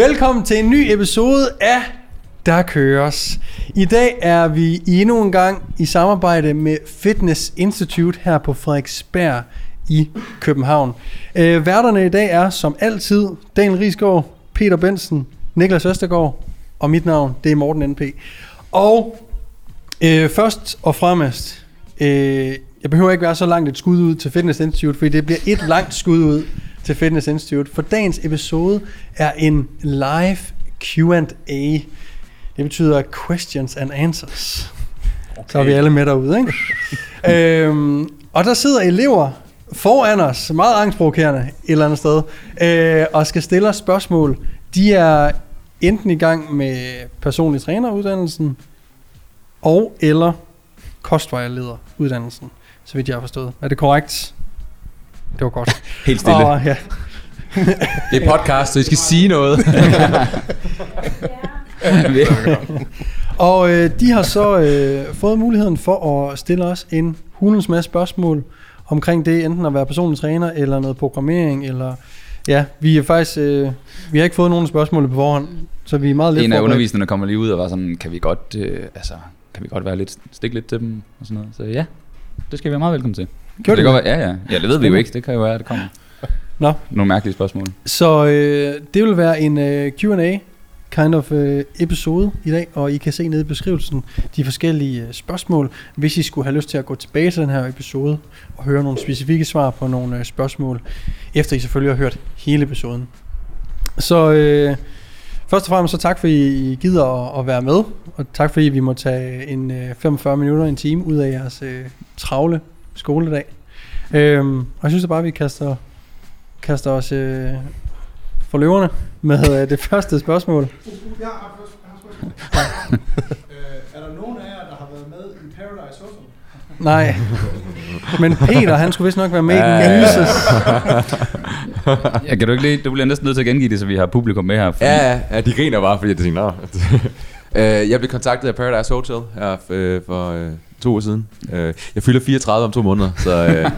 Velkommen til en ny episode af Der Køres. I dag er vi endnu en gang i samarbejde med Fitness Institute her på Frederiksberg i København. Øh, værterne i dag er som altid Daniel Risgaard, Peter Bensen, Niklas Østergaard og mit navn, det er Morten NP. Og øh, først og fremmest, øh, jeg behøver ikke være så langt et skud ud til Fitness Institute, fordi det bliver et langt skud ud til Fitness Institute. For dagens episode er en live Q&A. Det betyder questions and answers. Okay. Så er vi alle med derude, ikke? øhm, og der sidder elever foran os, meget angstprovokerende et eller andet sted, øh, og skal stille os spørgsmål. De er enten i gang med personlig træneruddannelsen, og eller kostvejlederuddannelsen, så vidt jeg har forstået. Er det korrekt? Det var godt. Helt stille. Og, ja. Det er podcast, så I skal sige noget. og øh, de har så øh, fået muligheden for at stille os en hulens masse spørgsmål omkring det, enten at være personlig træner, eller noget programmering, eller... Ja, vi er faktisk... Øh, vi har ikke fået nogen spørgsmål på forhånd, så vi er meget lidt en af underviserne kommer lige ud og var sådan, kan vi godt, øh, altså, kan vi godt være lidt, stikke lidt til dem og sådan noget. Så ja, det skal vi være meget velkommen til. Gjorde det de kan godt ja, ja. Ja, det ved vi jo ikke. Det kan jo være, at det kommer. Nå. Nogle mærkelige spørgsmål. Så øh, det vil være en øh, Q&A kind of øh, episode i dag, og I kan se nede i beskrivelsen de forskellige øh, spørgsmål, hvis I skulle have lyst til at gå tilbage til den her episode og høre nogle specifikke svar på nogle øh, spørgsmål, efter I selvfølgelig har hørt hele episoden. Så øh, først og fremmest så tak fordi I gider at, at være med, og tak fordi vi må tage en øh, 45 minutter, en time ud af jeres øh, travle skoledag. Øhm, og jeg synes da bare, at vi kaster, kaster os øh, for løverne med øh, det første spørgsmål. Jeg har først jeg har spørgsmål. øh, er der nogen af jer, der har været med i Paradise Hotel? Nej. Men Peter, han skulle vist nok være med i den Ja, ja, kan du ikke lige, du bliver næsten nødt til at gengive det, så vi har publikum med her. Fordi, Ja, ja, de griner bare, fordi jeg tænker. Øh, jeg blev kontaktet af Paradise Hotel her øh, for øh, to år siden. Øh, jeg fylder 34 om to måneder, så øh,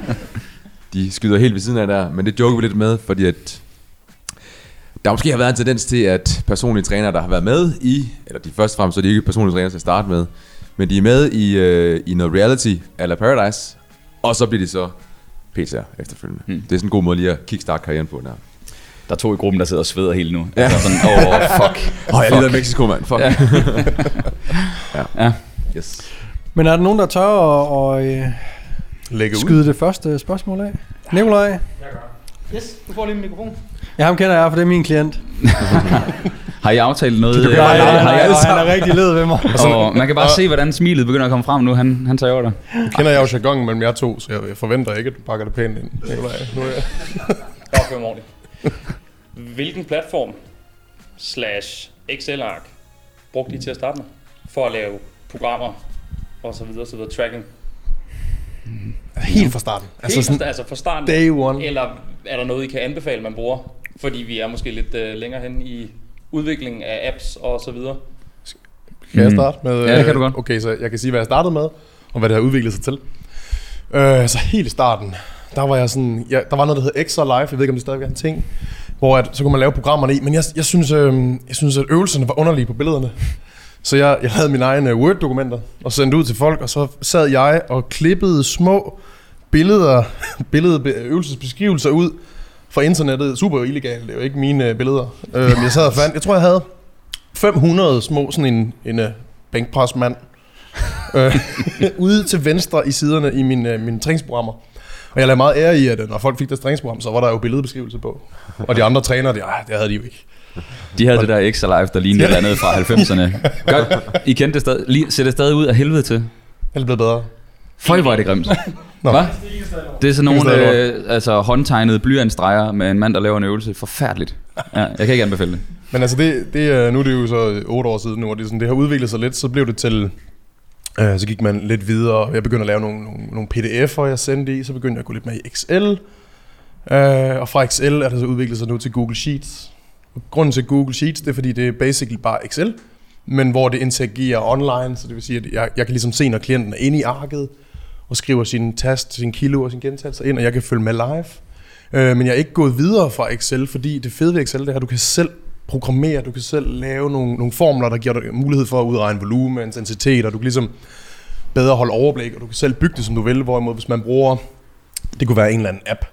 de skyder helt ved siden af der. Men det joker vi lidt med, fordi at der måske har været en tendens til, at personlige trænere, der har været med i, eller de første frem, så er de ikke personlige trænere til at starte med, men de er med i, øh, i noget reality, eller Paradise, og så bliver de så PT'er efterfølgende. Hmm. Mm. Det er sådan en god måde lige at kickstarte karrieren på der. Der er to i gruppen, der sidder og sveder helt nu. Ja. Altså sådan, åh, oh, fuck. Åh, oh, jeg er lige i Mexico, mand. Fuck. Ja. Ja. Ja. Yes. Men er der nogen, der tør at, at øh, Lægge skyde det første spørgsmål af? Nikolaj? Yes, du får lige en mikrofon. Ja, ham kender jeg, for det er min klient. Har I aftalt noget? Du kan øh, bare Nej, nej, nej, alle og han er rigtig led ved mig. Og man kan bare se, hvordan smilet begynder at komme frem nu. Han, han tager over dig. Nu kender jeg jo jargonen mellem jer to, så jeg, jeg forventer ikke, at du pakker det pænt ind. Nikolaj. Nu er jeg. Ordentligt. Hvilken platform slash Excel-ark brugte I til at starte med? For at lave programmer og så videre, så videre, tracking. Helt fra starten. Altså, Helt sådan, altså fra starten. day one. Eller er der noget, I kan anbefale, man bruger? Fordi vi er måske lidt uh, længere hen i udviklingen af apps og så videre. Kan jeg starte med? Ja, det kan du øh, godt. Okay, så jeg kan sige, hvad jeg startede med, og hvad det har udviklet sig til. Øh, så helt i starten, der var jeg sådan, ja, der var noget, der hed Extra Live, jeg ved ikke, om det stadigvæk er en ting, hvor at, så kunne man lave programmerne i, men jeg, jeg, synes, øh, jeg synes, at øvelserne var underlige på billederne. Så jeg, jeg havde mine egne Word-dokumenter og sendte ud til folk, og så sad jeg og klippede små billeder, billede, øvelsesbeskrivelser ud fra internettet. Super illegalt, det er jo ikke mine øh, billeder. Øh, men jeg sad og fandt, jeg tror jeg havde 500 små, sådan en, en uh, bænkpresmand, øh, øh ude til venstre i siderne i mine, mine træningsprogrammer. Og jeg lagde meget ære i, at når folk fik deres træningsprogram, så var der jo billedbeskrivelse på. Og de andre trænere, det, ej, det havde de jo ikke. De havde det der extra live, der lignede et eller andet fra 90'erne. Godt. I kendte det stadig. Lige, ser det stadig ud af helvede til. Det er blevet bedre. Føj, hvor er det grimt. Nå. Det er sådan nogle øh, altså, håndtegnede blyantstreger med en mand, der laver en øvelse. Forfærdeligt. Ja, jeg kan ikke anbefale det. Men altså, det, det, er- nu er det jo så øh, otte år siden nu, og det, sådan, det har udviklet sig lidt. Så blev det til, øh, så gik man lidt videre. Jeg begyndte at lave nogle, nogle, nogle pdf'er, jeg sendte i. Så begyndte jeg at gå lidt med i Excel. Øh, og fra Excel er det så udviklet sig nu til Google Sheets. Og grunden til Google Sheets, det er fordi, det er basically bare Excel, men hvor det interagerer online, så det vil sige, at jeg, jeg kan ligesom se, når klienten er inde i arket, og skriver sin tast, sin kilo og sin gentagelser ind, og jeg kan følge med live. Øh, men jeg er ikke gået videre fra Excel, fordi det fede ved Excel, det er, at du kan selv programmere, du kan selv lave nogle, nogle formler, der giver dig mulighed for at udregne volumen, intensitet, og du kan ligesom bedre holde overblik, og du kan selv bygge det, som du vil, hvorimod hvis man bruger, det kunne være en eller anden app,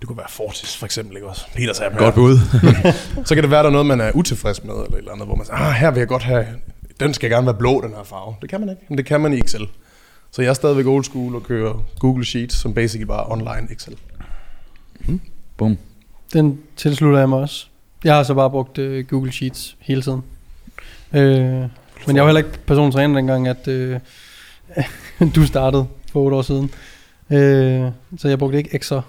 det kunne være Fortis for eksempel, ikke også? Peters app. Godt bud. Så kan det være, der er noget, man er utilfreds med, eller et eller andet, hvor man siger, ah, her vil jeg godt have, den skal gerne være blå, den her farve. Det kan man ikke, men det kan man i Excel. Så jeg er stadigvæk old school og kører Google Sheets, som basically bare online Excel. Boom. Den tilslutter jeg mig også. Jeg har så bare brugt øh, Google Sheets hele tiden. Øh, men jeg var heller ikke personlig træner dengang, at øh, du startede for otte år siden. Øh, så jeg brugte ikke Excel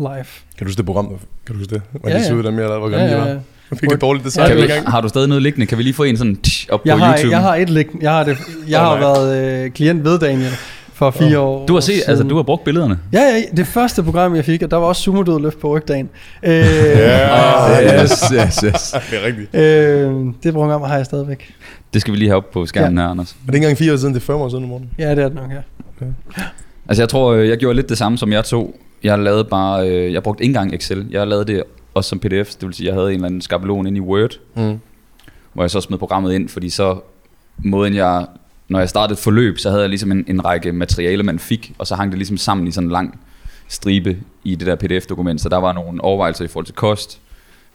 live. Kan du huske det program? Kan du huske det? Man Ja, kan se ja. ud af mere, hvor Ja, gammel ja, ja, ja. var. Jeg fik et dårligt design Ja, Kan ja, vi, gang. har du stadig noget liggende? Kan vi lige få en sådan tsh, op på Jeg har, YouTube? jeg har et lig, jeg har, det, jeg har Åh, nej. været øh, klient ved Daniel for fire år Du har set, altså siden. du har brugt billederne. Ja, ja, det første program, jeg fik, og der var også sumo løft på rygdagen. Øh, Ja, yes, yes, yes. det er rigtigt. øh, det program har jeg stadigvæk. Det skal vi lige have op på skærmen her, Anders. Er det ikke engang fire år siden, det er fem år siden, morgen? Ja, det er det nok, ja. Altså jeg tror, øh, jeg gjorde lidt det samme som jeg to. Jeg lavede bare, øh, jeg brugte ikke engang Excel. Jeg lavede det også som pdf. Det vil sige, jeg havde en eller anden skabelon ind i Word, Mm. hvor jeg så smed programmet ind, fordi så måden jeg, når jeg startede et forløb, så havde jeg ligesom en, en række materialer, man fik, og så hang det ligesom sammen i sådan en lang stribe i det der pdf-dokument. Så der var nogle overvejelser i forhold til kost,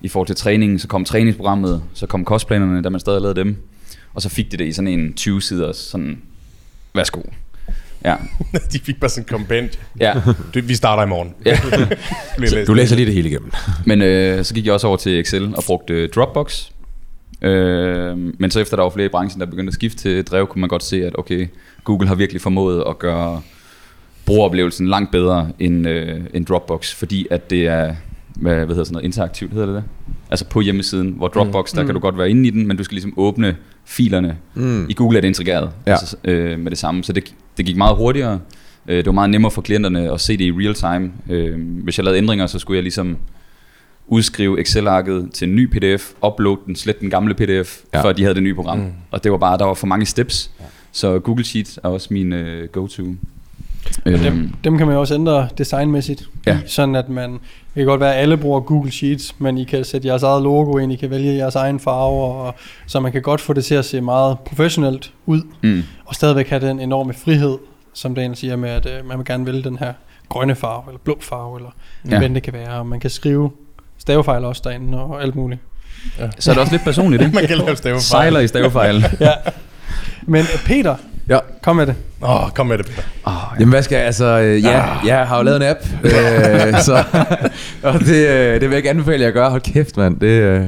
i forhold til træningen, så kom træningsprogrammet, så kom kostplanerne, da man stadig lavede dem, og så fik det det i sådan en 20-siders sådan, værsgo. Ja, De fik bare sådan en kompend. ja. Det, vi starter i morgen. ja. Du læser lige det hele igennem. Men øh, så gik jeg også over til Excel og brugte øh, Dropbox. Øh, men så efter der var flere i branchen, der begyndte at skifte til drev, kunne man godt se, at okay, Google har virkelig formået at gøre brugeroplevelsen langt bedre end, øh, end Dropbox, fordi at det er, hvad, hvad hedder sådan noget, interaktivt hedder det det? Altså på hjemmesiden, hvor Dropbox, mm. der kan du godt være inde i den, men du skal ligesom åbne filerne. Mm. I Google er det integreret Ja. altså, øh, med det samme, så det, det gik meget hurtigere. Øh, det var meget nemmere for klienterne at se det i real time. Øh, hvis jeg lavede ændringer, så skulle jeg ligesom udskrive Excel-arket til en ny pdf, uploade den, slette den gamle pdf, Ja. før de havde det nye program. Mm. Mm. Og det var bare, der var for mange steps. Ja. Så Google Sheets er også min øh, go-to. Øhm, Dem, dem kan man jo også ændre designmæssigt. Ja. Sådan at man, det kan godt være, at alle bruger Google Sheets, men I kan sætte jeres eget logo ind, I kan vælge jeres egen farver, og, så man kan godt få det til at se meget professionelt ud, mm, og stadigvæk have den enorme frihed, som Daniel siger med, at øh, man vil gerne vælge den her grønne farve, eller blå farve, eller ja. Ja. hvad det kan være, og man kan skrive stavefejl også derinde, og alt muligt. så er det også lidt personligt, ikke? Man kan lave stavefejl. Sejler i stavefejl. Ja. Men Peter, Ja. Kom med det. Åh, oh, kom med det, Peter. Oh, Jamen hvad skal jeg, altså, øh, ja, jeg har jo lavet en app, øh, så, og det, øh, det vil jeg ikke anbefale jer at gøre, hold kæft mand, det, øh,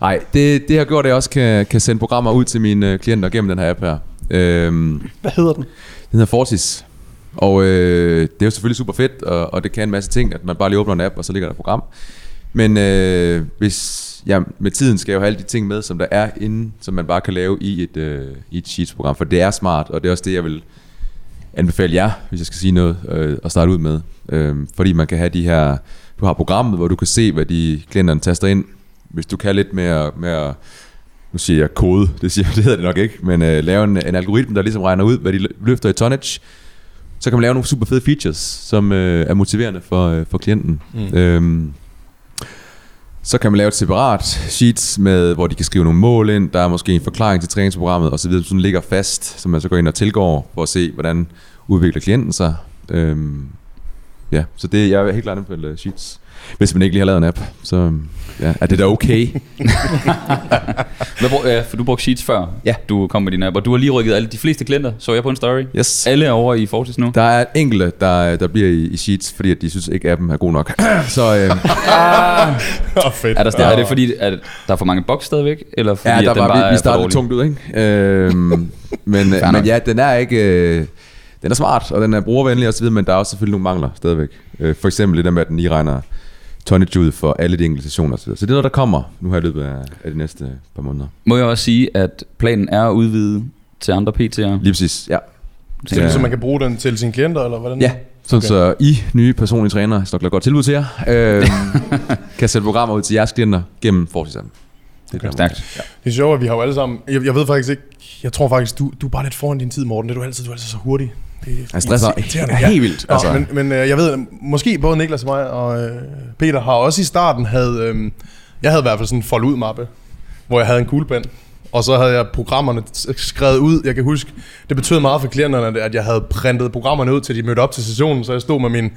nej, det, det har gjort, at jeg også kan, kan sende programmer ud til mine øh, klienter gennem den her app her. Øh, Hvad hedder den? Den hedder Fortis. Og øh, det er jo selvfølgelig super fedt, og, og det kan en masse ting, at man bare lige åbner en app, og så ligger der et program. Men øh, hvis ja, med tiden skal jeg jo have alle de ting med, som der er inde, som man bare kan lave i et, øh, i et Sheets-program, for det er smart, og det er også det, jeg vil anbefale jer, hvis jeg skal sige noget, øh, at starte ud med. Øh, fordi man kan have de her, du har programmet, hvor du kan se, hvad de klienterne taster ind. Hvis du kan lidt mere, mere nu siger jeg kode, det, siger, det hedder det nok ikke, men øh, lave en, en algoritme, der ligesom regner ud, hvad de løfter i tonnage, så kan man lave nogle super fede features, som øh, er motiverende for, øh, for klienten. Mm. Øhm, så kan man lave et separat sheets, med, hvor de kan skrive nogle mål ind, der er måske en forklaring til træningsprogrammet, og så videre, ligger fast, så man så går ind og tilgår, for at se, hvordan udvikler klienten sig. Øhm, ja, så det, jeg er helt klart anbefale øh, sheets. Hvis man ikke lige har lavet en app, så ja, er det da okay. Hvad, brug- ja, for du brugte Sheets før, Ja. du kom med din app, og du har lige rykket alle de fleste klienter, så jeg på en story. Yes. Alle er over i Fortis nu. Der er enkelte, der, der bliver i, i sheets, fordi at de synes ikke, appen er god nok. så øh, Åh, oh, fedt. Er, der stadig, er det fordi, at der er for mange boks stadigvæk, eller fordi ja, der at den var, bare vi, vi startede tungt ud, ikke? Øhm, men, men ja, den er ikke... Øh, den er smart, og den er brugervenlig osv., men der er også selvfølgelig nogle mangler stadigvæk. Øh, for eksempel det der med, at den lige regner tonnage ud for alle de enkelte stationer osv. Så det er noget, der kommer nu her i løbet af, af de næste par måneder. Må jeg også sige, at planen er at udvide til andre PT'er? Lige præcis, ja. Så, det, så man kan bruge den til sine klienter, eller hvordan? Ja, sådan okay. så I nye personlige trænere, nok lave godt tilbud til jer, øh, kan sætte programmer ud til jeres klienter gennem Fortis appen. Det er Okay. Stærkt. Det er sjovt, at vi har jo alle sammen... Jeg, jeg ved faktisk ikke... Jeg tror faktisk, du, du er bare lidt foran din tid, Morten. Det er du altid. Du er altid så hurtig. Det er Jeg stresser irriterende. helt vildt. Altså. Altså, Men, men øh, jeg ved, måske både Niklas og mig og øh, Peter har også i starten havde... Øh, jeg havde i hvert fald sådan en folde ud mappe, hvor jeg havde en kuglepen. Og så havde jeg programmerne skrevet ud. Jeg kan huske, det betød meget for klienterne, at jeg havde printet programmerne ud, til de mødte op til sessionen. Så jeg stod med min,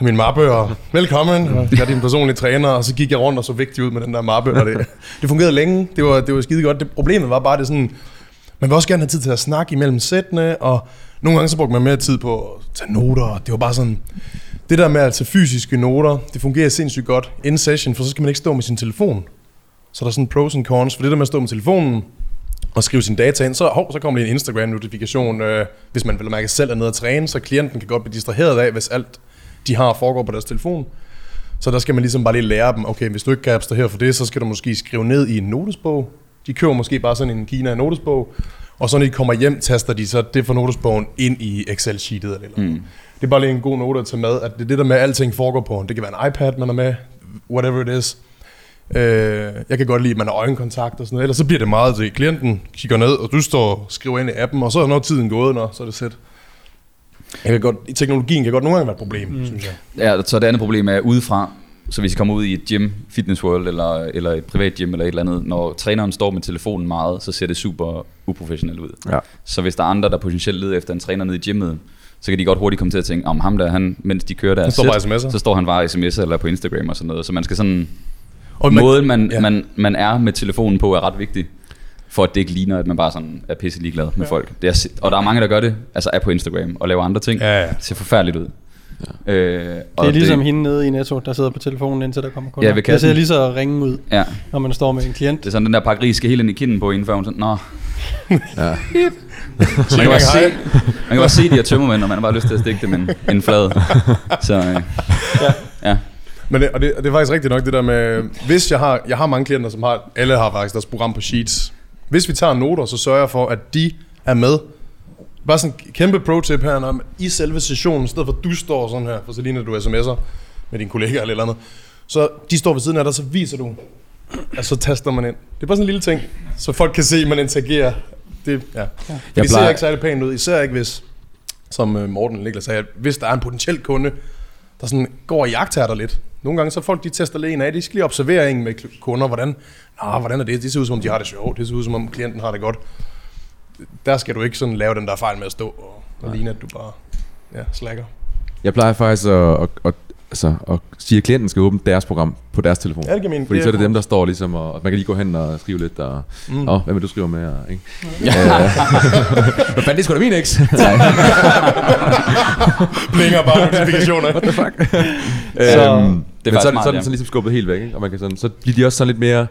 min mappe og velkommen, og jeg er din personlige træner. Og så gik jeg rundt og så vigtig ud med den der mappe. Og det, det fungerede længe. Det var, det var skide godt. Det, problemet var bare, det sådan, man vil også gerne have tid til at snakke imellem sættene, og nogle gange så brugte man mere tid på at tage noter. Det var bare sådan, det der med at tage fysiske noter, det fungerer sindssygt godt in session, for så skal man ikke stå med sin telefon. Så der er sådan pros and cons, for det der med at stå med telefonen og skrive sin data ind, så, hov, så kommer lige en Instagram-notifikation, øh, hvis man vil mærke selv er nede at træne, så klienten kan godt blive distraheret af, hvis alt de har foregår på deres telefon. Så der skal man ligesom bare lige lære dem, okay, hvis du ikke kan abstrahere for det, så skal du måske skrive ned i en notesbog. De køber måske bare sådan en Kina notesbog, og så når de kommer hjem, taster de så det for notesbogen ind i Excel-sheetet eller, eller mm. Det er bare lige en god note at tage med, at det er det der med, at alting foregår på. Det kan være en iPad, man er med, whatever it is. Øh, jeg kan godt lide, at man har øjenkontakt og sådan noget. Ellers så bliver det meget til, klienten kigger ned, og du står og skriver ind i appen, og så er når tiden gået, når så er det sæt. Jeg kan godt, teknologien kan godt nogle gange være et problem, mm. synes jeg. Ja, så det andet problem er udefra. Så hvis I kommer ud i et gym, fitness world eller, eller et privat gym eller et eller andet, når træneren står med telefonen meget, så ser det super uprofessionelt ud. Ja. Så hvis der er andre, der potentielt leder efter en træner nede i gymmet, så kan de godt hurtigt komme til at tænke, om ham der, han, mens de kører deres Han står bare sæt, sms'er. så står han bare i sms'er eller på Instagram og sådan noget. Så man skal sådan, Og måden man, ja. ja. man, man er med telefonen på er ret vigtig, for at det ikke ligner, at man bare sådan er pisse ligeglad med folk. Det er, og der er mange, der gør det, altså er på Instagram og laver andre ting. Ja, ja. Det ser forfærdeligt ud. Ja. Øh, og Det er ligesom hende nede i Netto, der sidder på telefonen, indtil der kommer kunder. Ja, ved det kassen. ser lige så ringe ud, Ja, når man står med en klient. det er sådan, den der pakke ris skal helt ind i kinden på, inden før hun sådan, nå. Ja. Man kan, bare se, man kan bare se de her tømmermænd, og man har bare lyst til at stikke dem en, en flad. Så øh, ja. Men det, og, det, og det er faktisk rigtigt nok det der med, hvis jeg har, jeg har mange klienter, som har, alle har faktisk deres program på Sheets. Hvis vi tager noter, så sørger jeg for, at de er med. Bare sådan en kæmpe pro-tip her, når i selve sessionen, i stedet for at du står sådan her, for så ligner du sms'er med dine kollegaer eller eller andet. Så de står ved siden af dig, så viser du, at så taster man ind. Det er bare sådan en lille ting, så folk kan se, at man interagerer. Det, ja. For Jeg det ser plejer- ikke særlig pænt ud, især ikke hvis, som øh, Morten Niklas sagde, hvis der er en potentiel kunde, der sådan går og jagter dig lidt. Nogle gange så folk, de tester lige en af, de skal lige observere en med kunder, hvordan, Nå, hvordan er det? Det ser ud som om, de har det sjovt. Det ser ud som om, klienten har det godt. Der skal du ikke sådan lave den der fejl med at stå og, og ligne, at du bare ja, slækker. Jeg plejer faktisk at, at, at, altså, at sige, at klienten skal åbne deres program på deres telefon. Ja, det giver mening. Fordi Det så er det er dem, der står ligesom, og og man kan lige gå hen og skrive lidt, og, Mm. oh, hvad vil du skrive med, og, ikke? Ja. Hvad fanden, det skulle da min eks? Blinger bare notifikationer. What the fuck? Så- øhm, Det er men så, er det- så er ja. sådan ligesom skubbet helt væk, ikke? Og man kan sådan, så bliver de også sådan lidt mere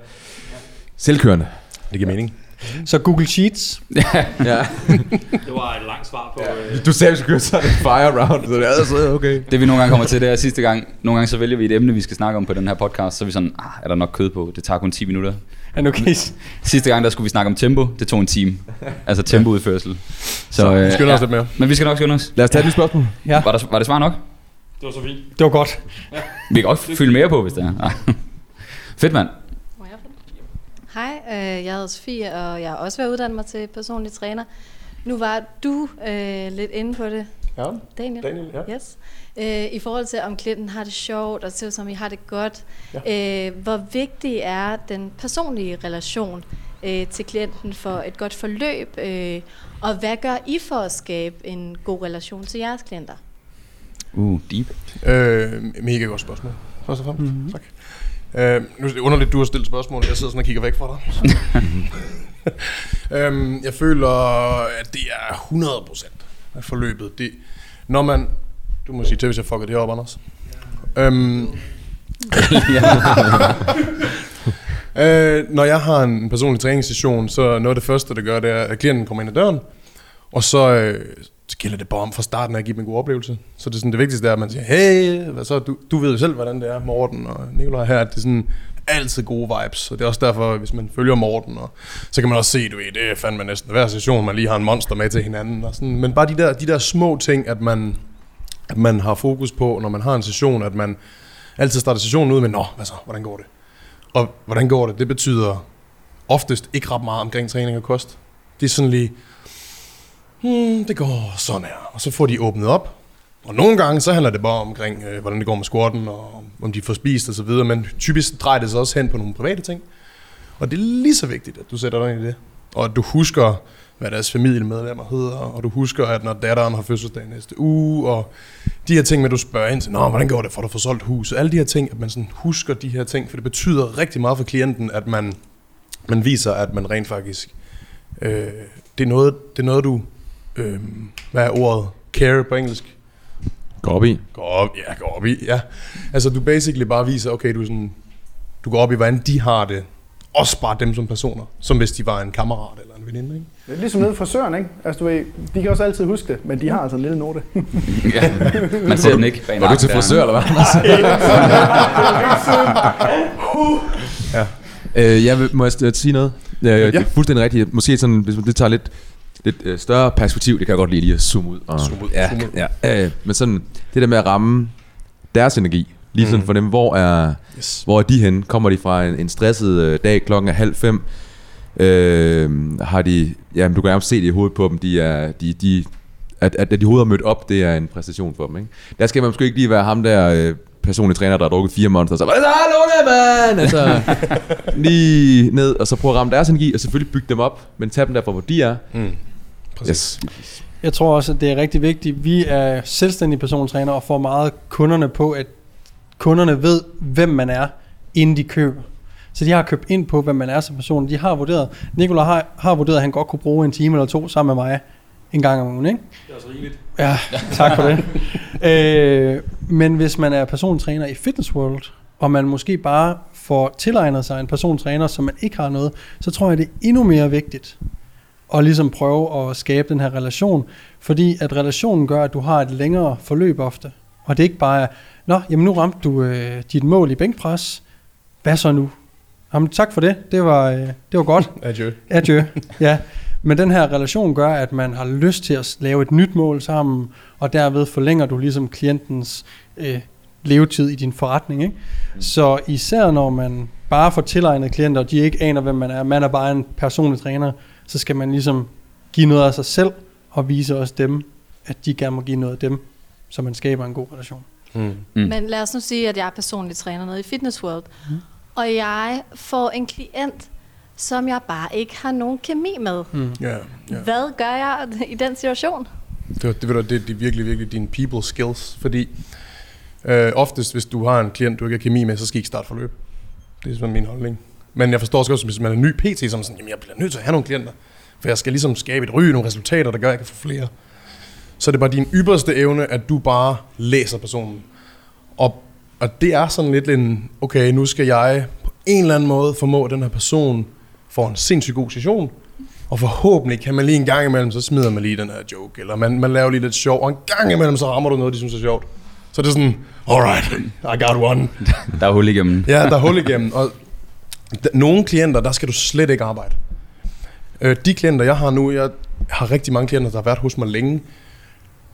selvkørende. Det giver mening. Så Google Sheets. Ja. Det var et langt svar på... Øh, Du sagde, at vi skulle køre sådan en fire round, så det er så okay. Det vi nogle gange kommer til, det er sidste gang. Nogle gange så vælger vi et emne, vi skal snakke om på den her podcast. Så er vi sådan, ah, er der nok kød på? Det tager kun 10 minutter. Er nu okay? Sidste gang, der skulle vi snakke om tempo. Det tog en time. Altså tempoudførsel. Så, Vi øh, skynder os lidt mere. Men vi skal nok skynde os. Lad os tage et nyt spørgsmål. Ja, Var, der, var det svar nok? det var så fint. det var godt. Vi kan godt fylde mere på, hvis det er. Ah. Fedt, mand. Må jeg få den? Hej, øh, jeg hedder Sofie, og jeg har også været uddannet mig til personlig træner. Nu var du øh, lidt inde på det, Ja, Daniel. Daniel, ja. Yes. Øh, I forhold til, om klienten har det sjovt, og ser som I har det godt. Ja. Øh, hvor vigtig er den personlige relation øh, til klienten for et godt forløb? Øh, og hvad gør I for at skabe en god relation til jeres klienter? Uh, deep. Øh, mega godt spørgsmål. Først og fremmest. Mm-hmm. Tak. Øh, nu er det underligt, du har stillet spørgsmål. Jeg sidder sådan og kigger væk fra dig. øhm, jeg føler, at det er 100% af forløbet. Det, når man... Du må sige til, hvis jeg fucker det op, Anders. Øhm, øh, når jeg har en personlig træningssession, så noget af det første, det gør, det er, at klienten kommer ind ad døren, og så, øh, så gælder det bare om fra starten af at give dem en god oplevelse. Så det, er sådan, det vigtigste er, at man siger, hey, hvad så? Du, du ved jo selv, hvordan det er, Morten og Nikolaj her, at det er sådan altid gode vibes. Og det er også derfor, hvis man følger Morten, og, så kan man også se, du ved, det er fandme næsten hver session, man lige har en monster med til hinanden. Og sådan. Men bare de der, de der små ting, at man, at man har fokus på, når man har en session, at man altid starter sessionen ud med, nå, hvad så, hvordan går det? Og hvordan går det? Det betyder oftest ikke ret meget omkring træning og kost. Det er sådan lige, hmm, det går sådan her. Og så får de åbnet op. Og nogle gange, så handler det bare omkring, øh, hvordan det går med squatten, og om de får spist og så videre. Men typisk drejer det sig også hen på nogle private ting. Og det er lige så vigtigt, at du sætter dig ind i det. Og at du husker, hvad deres familiemedlemmer hedder, og du husker, at når datteren har fødselsdag næste uge, og de her ting med, at du spørger ind til, Nå, hvordan går det for at få solgt huset? Alle de her ting, at man sådan husker de her ting, for det betyder rigtig meget for klienten, at man, man viser, at man rent faktisk, øh, det, er noget, det er noget, du, øh, hvad er ordet, care på engelsk? Gå op i. Går op, ja, går op i, ja. Altså, du basically bare viser, okay, du, er sådan, du går op i, hvordan de har det. Også bare dem som personer, som hvis de var en kammerat eller en veninde, ikke? Det er ligesom nede fra frisøren, ikke? Altså, du ved, de kan også altid huske det, men de har altså en lille note. ja. Man ser den ikke. Var du til frisør, eller hvad? Øh, jeg vil, må jeg sige noget? Ja, ja. Det er fuldstændig rigtigt. Måske sådan, hvis man det tager lidt, lidt øh, større perspektiv, det kan jeg godt lide lige at zoome ud. Og, Zoome ud, ja, zoome ud. Ja, øh, men sådan, det der med at ramme deres energi, lige sådan Mm. for dem, hvor er, Yes. hvor er de hen? Kommer de fra en, en stresset øh, dag, klokken er halv fem? Øh, har de, jamen du kan nærmest se det i hovedet på dem, de er, de, de, at, at, at de hovedet er mødt op, det er en præstation for dem. Ikke? Der skal man måske ikke lige være ham der øh, personlig træner, der har drukket fire monster, så hvad så, hallo der, mand! Altså, lige ned, og så prøve at ramme deres energi, og selvfølgelig bygge dem op, men tage dem derfra, hvor de er. Mm. Præcis. Yes. Jeg tror også, at det er rigtig vigtigt. Vi er selvstændige persontrænere og får meget kunderne på, at kunderne ved, hvem man er, inden de køber. Så de har købt ind på, hvem man er som person. De har vurderet, Nicolai har, har vurderet, at han godt kunne bruge en time eller to sammen med mig en gang om ugen, ikke? Det er også rigeligt. Ja, tak for det. øh, men hvis man er persontræner i Fitness World, og man måske bare får tilegnet sig en persontræner, som man ikke har noget, så tror jeg, det er endnu mere vigtigt at ligesom prøve at skabe den her relation, fordi at relationen gør, at du har et længere forløb ofte. Og det er ikke bare, nå, jamen nu ramte du øh, dit mål i bænkpres, hvad så nu? Jamen tak for det, det var, øh, det var godt. Adieu. Adieu. Ja. Men den her relation gør, at man har lyst til at lave et nyt mål sammen, og derved forlænger du ligesom klientens øh, levetid i din forretning. Ikke? Så især når man bare får tilegnet klienter, og de ikke aner, hvem man er, man er bare en personlig træner, så skal man ligesom give noget af sig selv, og vise også dem, at de gerne må give noget af dem, så man skaber en god relation. Mm. Mm. Men lad os nu sige, at jeg er personlig træner nede i Fitness World, mm. og jeg får en klient, som jeg bare ikke har nogen kemi med. Mm. Ja, ja. Hvad gør jeg i den situation? Det, det, det, det er virkelig, virkelig dine people skills, fordi øh, oftest, hvis du har en klient, du ikke har kemi med, så skal I ikke starte forløb. Det er sådan min holdning. Men jeg forstår også, godt, hvis man er ny PT, så er man sådan, jamen jeg bliver nødt til at have nogle klienter, for jeg skal ligesom skabe et ry, nogle resultater, der gør, at jeg kan få flere. Så er det bare din ypperste evne, at du bare læser personen. Og, og det er sådan lidt en, okay, nu skal jeg på en eller anden måde formå, at den her person får en sindssygt god session, og forhåbentlig kan man lige en gang imellem, så smider man lige den her joke, eller man, man laver lige lidt sjov, og en gang imellem, så rammer du noget, de synes er sjovt. Så det er sådan, alright, I got one. Der er hul igennem. Ja, der er hul igennem. Og nogle klienter, der skal du slet ikke arbejde. Øh, de klienter, jeg har nu, jeg har rigtig mange klienter, der har været hos mig længe.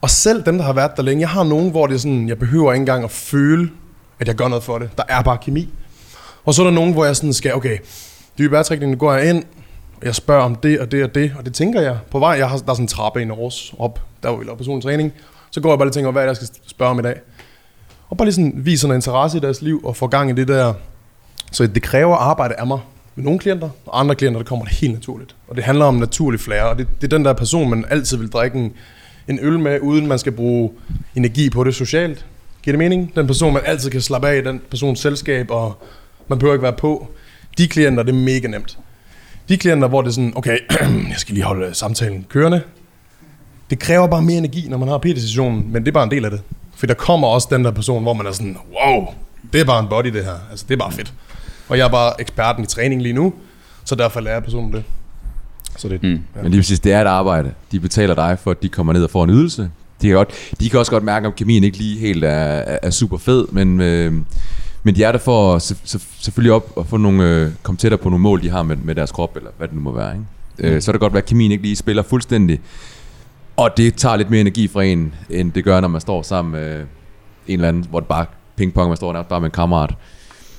Og selv dem, der har været der længe, jeg har nogen, hvor det er sådan, jeg behøver ikke engang at føle, at jeg gør noget for det. Der er bare kemi. Og så er der nogen, hvor jeg sådan skal, okay, dybe vejrtrækning, nu går jeg ind, og jeg spørger om det og det og det, og det tænker jeg på vej. Jeg har, der er sådan en trappe i Aarhus op, der var vi laver personlig træning. Så går jeg bare lige og tænker, hvad er det, jeg skal spørge om i dag. Og bare lige sådan viser en interesse i deres liv, og får gang i det der. Så det kræver arbejde af mig med nogle klienter, og andre klienter, der kommer det helt naturligt. Og det handler om naturlig flære, og det, det er den der person, man altid vil drikke en, en øl med, uden man skal bruge energi på det socialt. Giver det mening? Den person, man altid kan slappe af i, den persons selskab, og man behøver ikke være på. De klienter, det er mega nemt. De klienter, hvor det er sådan, okay, jeg skal lige holde samtalen kørende. Det kræver bare mere energi, når man har PT-sessionen, men det er bare en del af det. For der kommer også den der person, hvor man er sådan, wow, det er bare en body det her. Altså, det er bare fedt. Og jeg er bare eksperten i træning lige nu, så derfor lærer personen det. Så det, Mm. Ja. Men lige præcis, det er et arbejde. De betaler dig for, at de kommer ned og får en ydelse. De kan, godt, de kan også godt mærke, om kemien ikke lige helt er, er, er super fed, men, øh, men de er der for se- se- selvfølgelig op og få nogle, øh, komme tættere på nogle mål, de har med, med deres krop, eller hvad det nu må være. Ikke? Øh, så er det godt være, at kemien ikke lige spiller fuldstændig. Og det tager lidt mere energi fra en, end det gør, når man står sammen med en eller anden, hvor det bare pingpong, man står nærmest bare med en kammerat.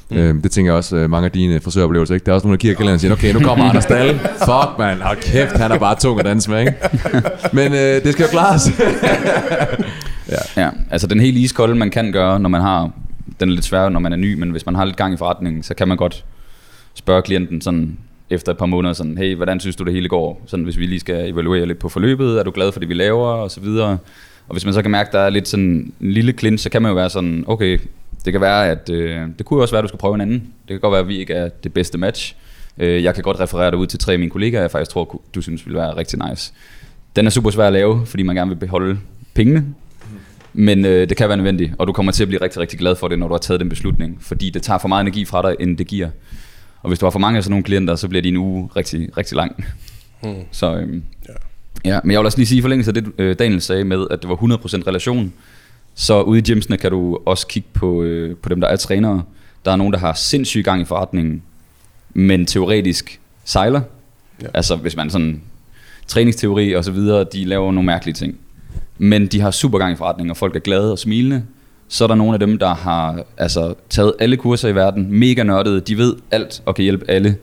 Mm. Øhm, det tænker jeg også øh, mange af dine frisøroplevelser, ikke? Der er også nogle, der kigger kalenderen og siger, okay, nu kommer Anders Dahl. Fuck, man. Hold kæft, han er bare tung at danse med, ikke? Men øh, det skal jo klares. Ja, altså den helt iskolde, man kan gøre, når man har, den er lidt sværere, når man er ny, men hvis man har lidt gang i forretningen, så kan man godt spørge klienten sådan efter et par måneder sådan, hey, hvordan synes du det hele går? Sådan, hvis vi lige skal evaluere lidt på forløbet, er du glad for det, vi laver, og så videre. Og hvis man så kan mærke, at der er lidt sådan en lille klint, så kan man jo være sådan, okay, det kan være, at øh, det kunne også være, at du skal prøve en anden. Det kan godt være, at vi ikke er det bedste match. Øh, jeg kan godt referere dig ud til tre af mine kollegaer, jeg faktisk tror, du synes ville være rigtig nice. Den er super svær at lave, fordi man gerne vil beholde pengene. Men øh, det kan være nødvendigt, og du kommer til at blive rigtig, rigtig glad for det, når du har taget den beslutning. Fordi det tager for meget energi fra dig, end det giver. Og hvis du har for mange af sådan nogle klienter, så bliver din uge rigtig, rigtig lang. Hmm. Så øhm, ja. ja. men jeg vil også lige sige i forlængelse af det, øh, Daniel sagde med, at det var 100% relation. Så ude i gymsene kan du også kigge på, øh, på dem, der er trænere. Der er nogen, der har sindssyg gang i forretningen, men teoretisk sejler. Ja. Altså hvis man sådan træningsteori og så videre, de laver nogle mærkelige ting. Men de har super gang i forretningen, og folk er glade og smilende. Så er der nogle af dem, der har altså, taget alle kurser i verden, mega nørdede, de ved alt og kan hjælpe alle,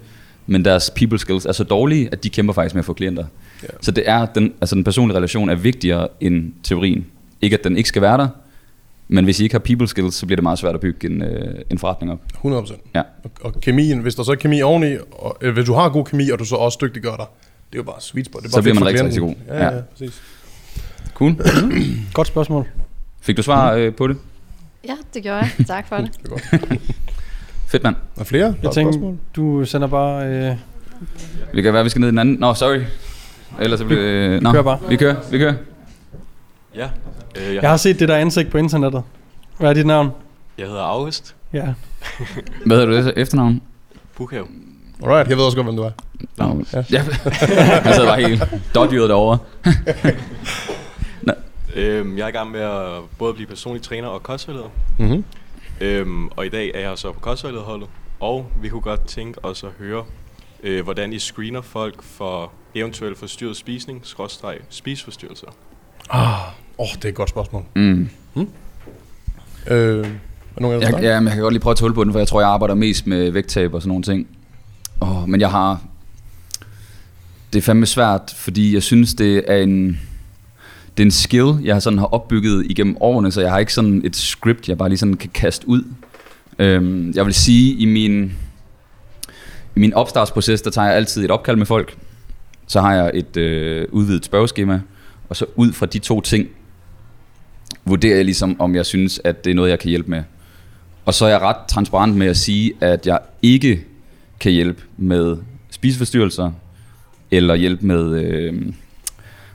men deres people skills er så dårlige, at de kæmper faktisk med at få klienter. Ja. Så det er den, altså den personlige relation er vigtigere end teorien. Ikke at den ikke skal være der, men hvis I ikke har people skills, så bliver det meget svært at bygge en, øh, en forretning op. 100%. Ja. Og, og kemien, hvis der så er kemi oveni, og, eller hvis du har god kemi, og du så også dygtiggør dig, det er jo bare sweet spot. Det er Så bare bliver fedt man rigtig, rigtig god. Ja, ja, Ja. præcis. Cool. Godt spørgsmål. Fik du svar øh, på det? Ja, det gjorde jeg. Tak for det. Det er godt. Fedt mand. Er der flere? Jeg er tænker, spørgsmål? du sender bare... Øh, Vi kan være, vi skal ned i den anden. Nå, sorry. Ellers så bliver det... Nå, kører bare. Vi kører, vi kører. Ja, øh, jeg, jeg har set det der ansigt på internettet. Hvad er dit navn? jeg hedder August Ja. Hvad hedder du det efternavn? Bukhav. Alright, jeg ved også godt, hvem du er. Nå, Ja. ja. jeg sad bare helt dodgyret derovre. Øhm, jeg er i gang med at både blive personlig træner og kostvejleder. Mm-hmm. Øhm, og i dag er jeg så på kostvejlederholdet. Og vi kunne godt tænke os at høre, øh, hvordan I screener folk for eventuelt forstyrret spisning, skråstreg, spiseforstyrrelser. Ah, åh, oh, det er et godt spørgsmål. Mm. Øh, er nogen Jeg, ja, men jeg kan godt lige prøve at tåle på den, for jeg tror, jeg arbejder mest med vægttab og sådan nogle ting. Oh, men jeg har... Det er fandme svært, fordi jeg synes, det er en... Det er en skill, jeg sådan har opbygget igennem årene, så jeg har ikke sådan et script, jeg bare lige sådan kan kaste ud. Øhm, jeg vil sige, i min, i min opstartsproces, der tager jeg altid et opkald med folk. Så har jeg et øh, udvidet spørgeskema, og så ud fra de to ting, vurderer jeg ligesom, om jeg synes, at det er noget, jeg kan hjælpe med. Og så er jeg ret transparent med at sige, at jeg ikke kan hjælpe med spiseforstyrrelser, eller hjælpe med, øh,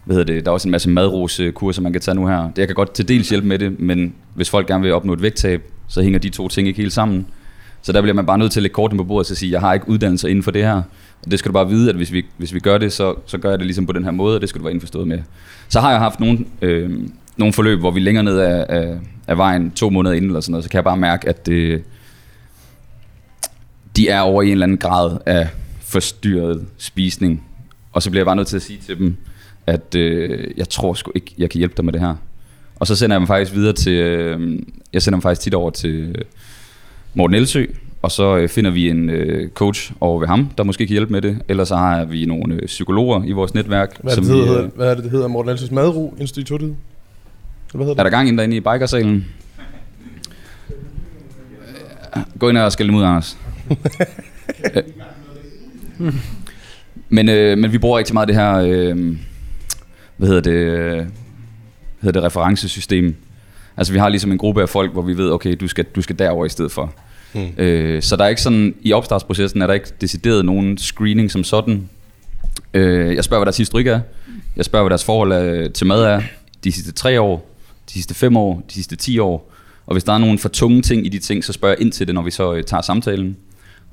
hvad hedder det, der er også en masse madrosekurser, man kan tage nu her. Det, jeg kan godt til dels hjælpe med det, men hvis folk gerne vil opnå et vægttab, så hænger de to ting ikke helt sammen. Så der bliver man bare nødt til at lægge kortene på bordet og sige, jeg har ikke uddannelser inden for det her. Og det skal du bare vide, at hvis vi, hvis vi gør det, så, så gør jeg det ligesom på den her måde, og det skal du være indforstået med. Så har jeg haft nogle, øh, nogle forløb, hvor vi længere ned af, af, af vejen, to måneder inden eller sådan noget, så kan jeg bare mærke, at det, de er over i en eller anden grad af forstyrret spisning. Og så bliver jeg bare nødt til at sige til dem, at øh, jeg tror sgu ikke, jeg kan hjælpe dig med det her. Og så sender jeg dem faktisk videre til, øh, jeg sender dem faktisk tit over til øh, Morten Elsø, og så øh, finder vi en øh, coach over ved ham, der måske kan hjælpe med det. Ellers så har vi nogle øh, psykologer i vores netværk. Hvad er det, som det vi, hedder, øh, hvad er det, det hedder? Morten Alses Madro Instituttet? Hvad hedder er det? der gang ind derinde i bikersalen? Gå ind og skælde dem ud, Anders. Men, øh, men vi bruger rigtig meget det her, øh, hvad hedder det, øh, hedder det, referencesystem. Altså vi har ligesom en gruppe af folk, hvor vi ved, okay, du skal, du skal derover i stedet for. Hmm. Øh, så der er ikke sådan, i opstartsprocessen er der ikke decideret nogen screening som sådan. Øh, jeg spørger, hvad deres historik er. Jeg spørger, hvad deres forhold er, til mad er de sidste tre år, de sidste fem år, de sidste 10 år. Og hvis der er nogle for tunge ting i de ting, så spørger jeg ind til det, når vi så øh, tager samtalen.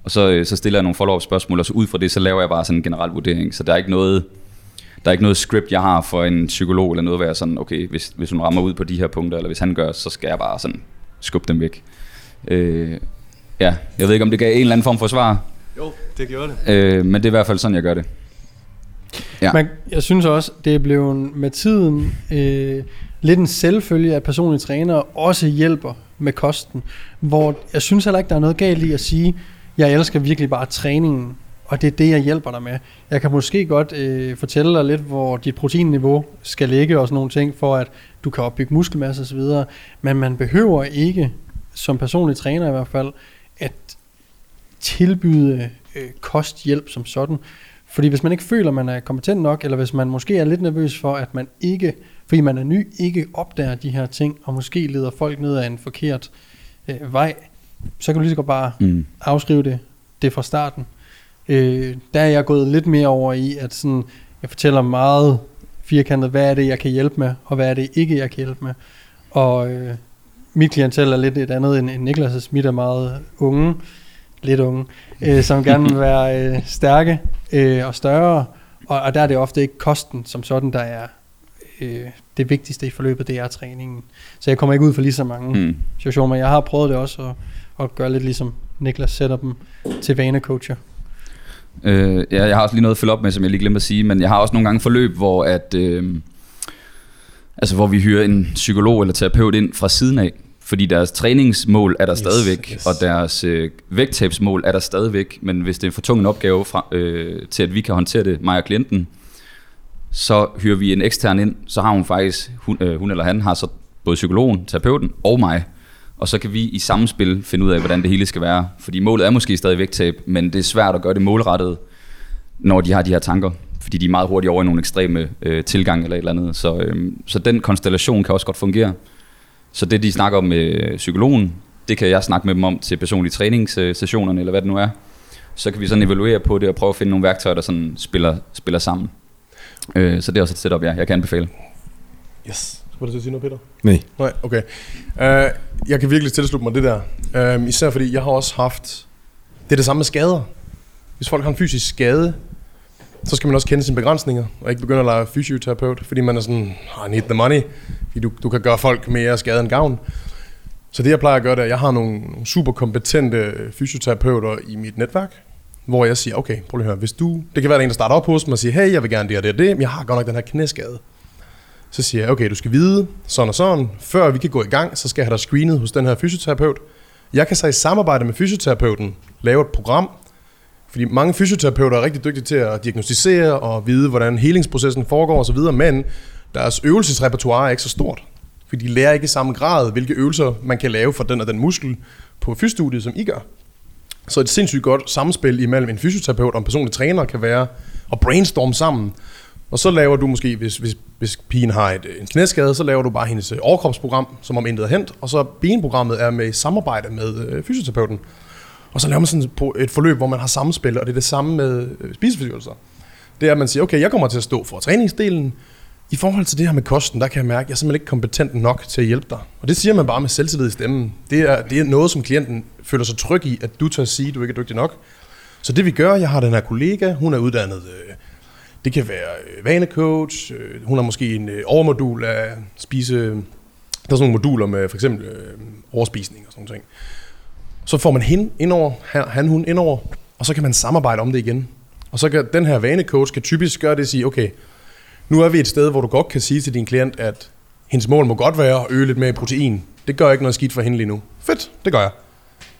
Og så, øh, så stiller jeg nogle follow-up spørgsmål, og så ud fra det, så laver jeg bare sådan en generel vurdering. Så der er ikke noget, der er ikke noget script, jeg har for en psykolog eller noget, hvor jeg sådan, okay, hvis, hvis hun rammer ud på de her punkter, eller hvis han gør, så skal jeg bare sådan skubbe dem væk. Øh, ja, jeg ved ikke, om det gav en eller anden form for svar, Jo, det gjorde det. øh, men det er i hvert fald sådan, jeg gør det. Ja. Men jeg synes også, det er blevet med tiden øh, lidt en selvfølge, at personlige trænere også hjælper med kosten. Hvor jeg synes heller ikke, der er noget galt i at sige, jeg elsker virkelig bare træningen, og det er det, jeg hjælper dig med. Jeg kan måske godt øh, fortælle dig lidt, hvor dit proteinniveau skal ligge og sådan nogle ting, for at du kan opbygge muskelmasse osv. Men man behøver ikke, som personlig træner i hvert fald, at tilbyde øh, kosthjælp som sådan. Fordi hvis man ikke føler, man er kompetent nok, eller hvis man måske er lidt nervøs for, at man ikke, fordi man er ny, ikke opdager de her ting, og måske leder folk ned ad en forkert øh, vej, så kan du lige så godt bare Mm. afskrive det, det fra starten. Øh, der er jeg gået lidt mere over i, at sådan, jeg fortæller meget firkantet, hvad er det, jeg kan hjælpe med, og hvad er det ikke, jeg kan hjælpe med. Og øh, mit klientel er lidt et andet end, end Niklas'. Mit er meget unge, lidt unge, øh, som gerne vil være øh, stærke øh, og større. Og, og der er det ofte ikke kosten som sådan, der er øh, det vigtigste i forløbet, det er træningen. Så jeg kommer ikke ud for lige så mange Mm. situationer, men jeg har prøvet det også at, at gøre lidt ligesom Niklas sætter dem til vanecoacher. Øh, ja, jeg har også lige noget at følge op med, som jeg lige glemte at sige, men jeg har også nogle gange forløb, hvor at, øh, altså hvor vi hyrer en psykolog eller terapeut ind fra siden af, fordi deres træningsmål er der Yes, stadigvæk, yes. og deres øh, vægttabsmål er der stadigvæk, men hvis det er en for tung en opgave fra, øh, til, at vi kan håndtere det, mig og klienten, så hyrer vi en ekstern ind, så har hun faktisk, hun, øh, hun eller han har så både psykologen, terapeuten og mig, og så kan vi i samme spil finde ud af, hvordan det hele skal være. Fordi målet er måske stadig vægttab, men det er svært at gøre det målrettet, når de har de her tanker. Fordi de er meget hurtigt over i nogle ekstreme øh, tilgang eller et eller andet. Så, øh, så den konstellation kan også godt fungere. Så det, de snakker om med psykologen, det kan jeg snakke med dem om til personlige træningssessionerne, eller hvad det nu er. Så kan vi sådan evaluere på det og prøve at finde nogle værktøjer, der sådan spiller, spiller sammen. Øh, så det er også et setup, ja, jeg kan anbefale. Yes. Skulle du til at sige noget, Peter? Nej. Nej, okay. Uh, jeg kan virkelig tilslutte mig det der. Uh, især fordi jeg har også haft... Det er det samme med skader. Hvis folk har en fysisk skade, så skal man også kende sine begrænsninger, og ikke begynde at lege fysioterapeut, fordi man er sådan, I need the money, fordi du, du kan gøre folk mere skade end gavn. Så det jeg plejer at gøre, det er, at jeg har nogle, nogle super kompetente fysioterapeuter i mit netværk, hvor jeg siger, okay, prøv lige at høre, hvis du, det kan være der er en, der starter op hos mig og siger, hey, jeg vil gerne det og det og det, men jeg har godt nok den her knæskade. Så siger jeg, okay, du skal vide sådan og sådan, før vi kan gå i gang, så skal jeg have dig screenet hos den her fysioterapeut. Jeg kan så i samarbejde med fysioterapeuten lave et program, fordi mange fysioterapeuter er rigtig dygtige til at diagnostisere og vide, hvordan helingsprocessen foregår osv., men deres øvelsesrepertoire er ikke så stort. Fordi de lærer ikke i samme grad, hvilke øvelser man kan lave for den og den muskel på fysstudiet, som I gør. Så et sindssygt godt samspil imellem en fysioterapeut og en personlig træner kan være at brainstorme sammen. Og så laver du måske, hvis, hvis, hvis pigen har et, en knæskade, så laver du bare hendes øh, overkropsprogram, som om intet er hent. Og så benprogrammet er med i samarbejde med øh, fysioterapeuten. Og så laver man sådan et forløb, hvor man har samspil, og det er det samme med øh, spiseforstyrrelser. Det er, at man siger, okay, jeg kommer til at stå for træningsdelen. I forhold til det her med kosten, der kan jeg mærke, at jeg er simpelthen ikke kompetent nok til at hjælpe dig. Og det siger man bare med selvtillid i stemmen. Det er, det er noget, som klienten føler sig tryg i, at du tør sige, at du ikke er dygtig nok. Så det vi gør, jeg har den her kollega, hun er uddannet, øh, det kan være øh, vanecoach, øh, hun har måske en øh, overmodul af spise, der er sådan nogle moduler med for eksempel øh, overspisning og sådan noget. Så får man hende indover, han, han hun indover, og så kan man samarbejde om det igen. Og så kan den her vanecoach kan typisk gøre det og sige, okay, nu er vi et sted, hvor du godt kan sige til din klient, at hendes mål må godt være at øge lidt mere i protein. Det gør ikke noget skidt for hende lige nu. Fedt, det gør jeg.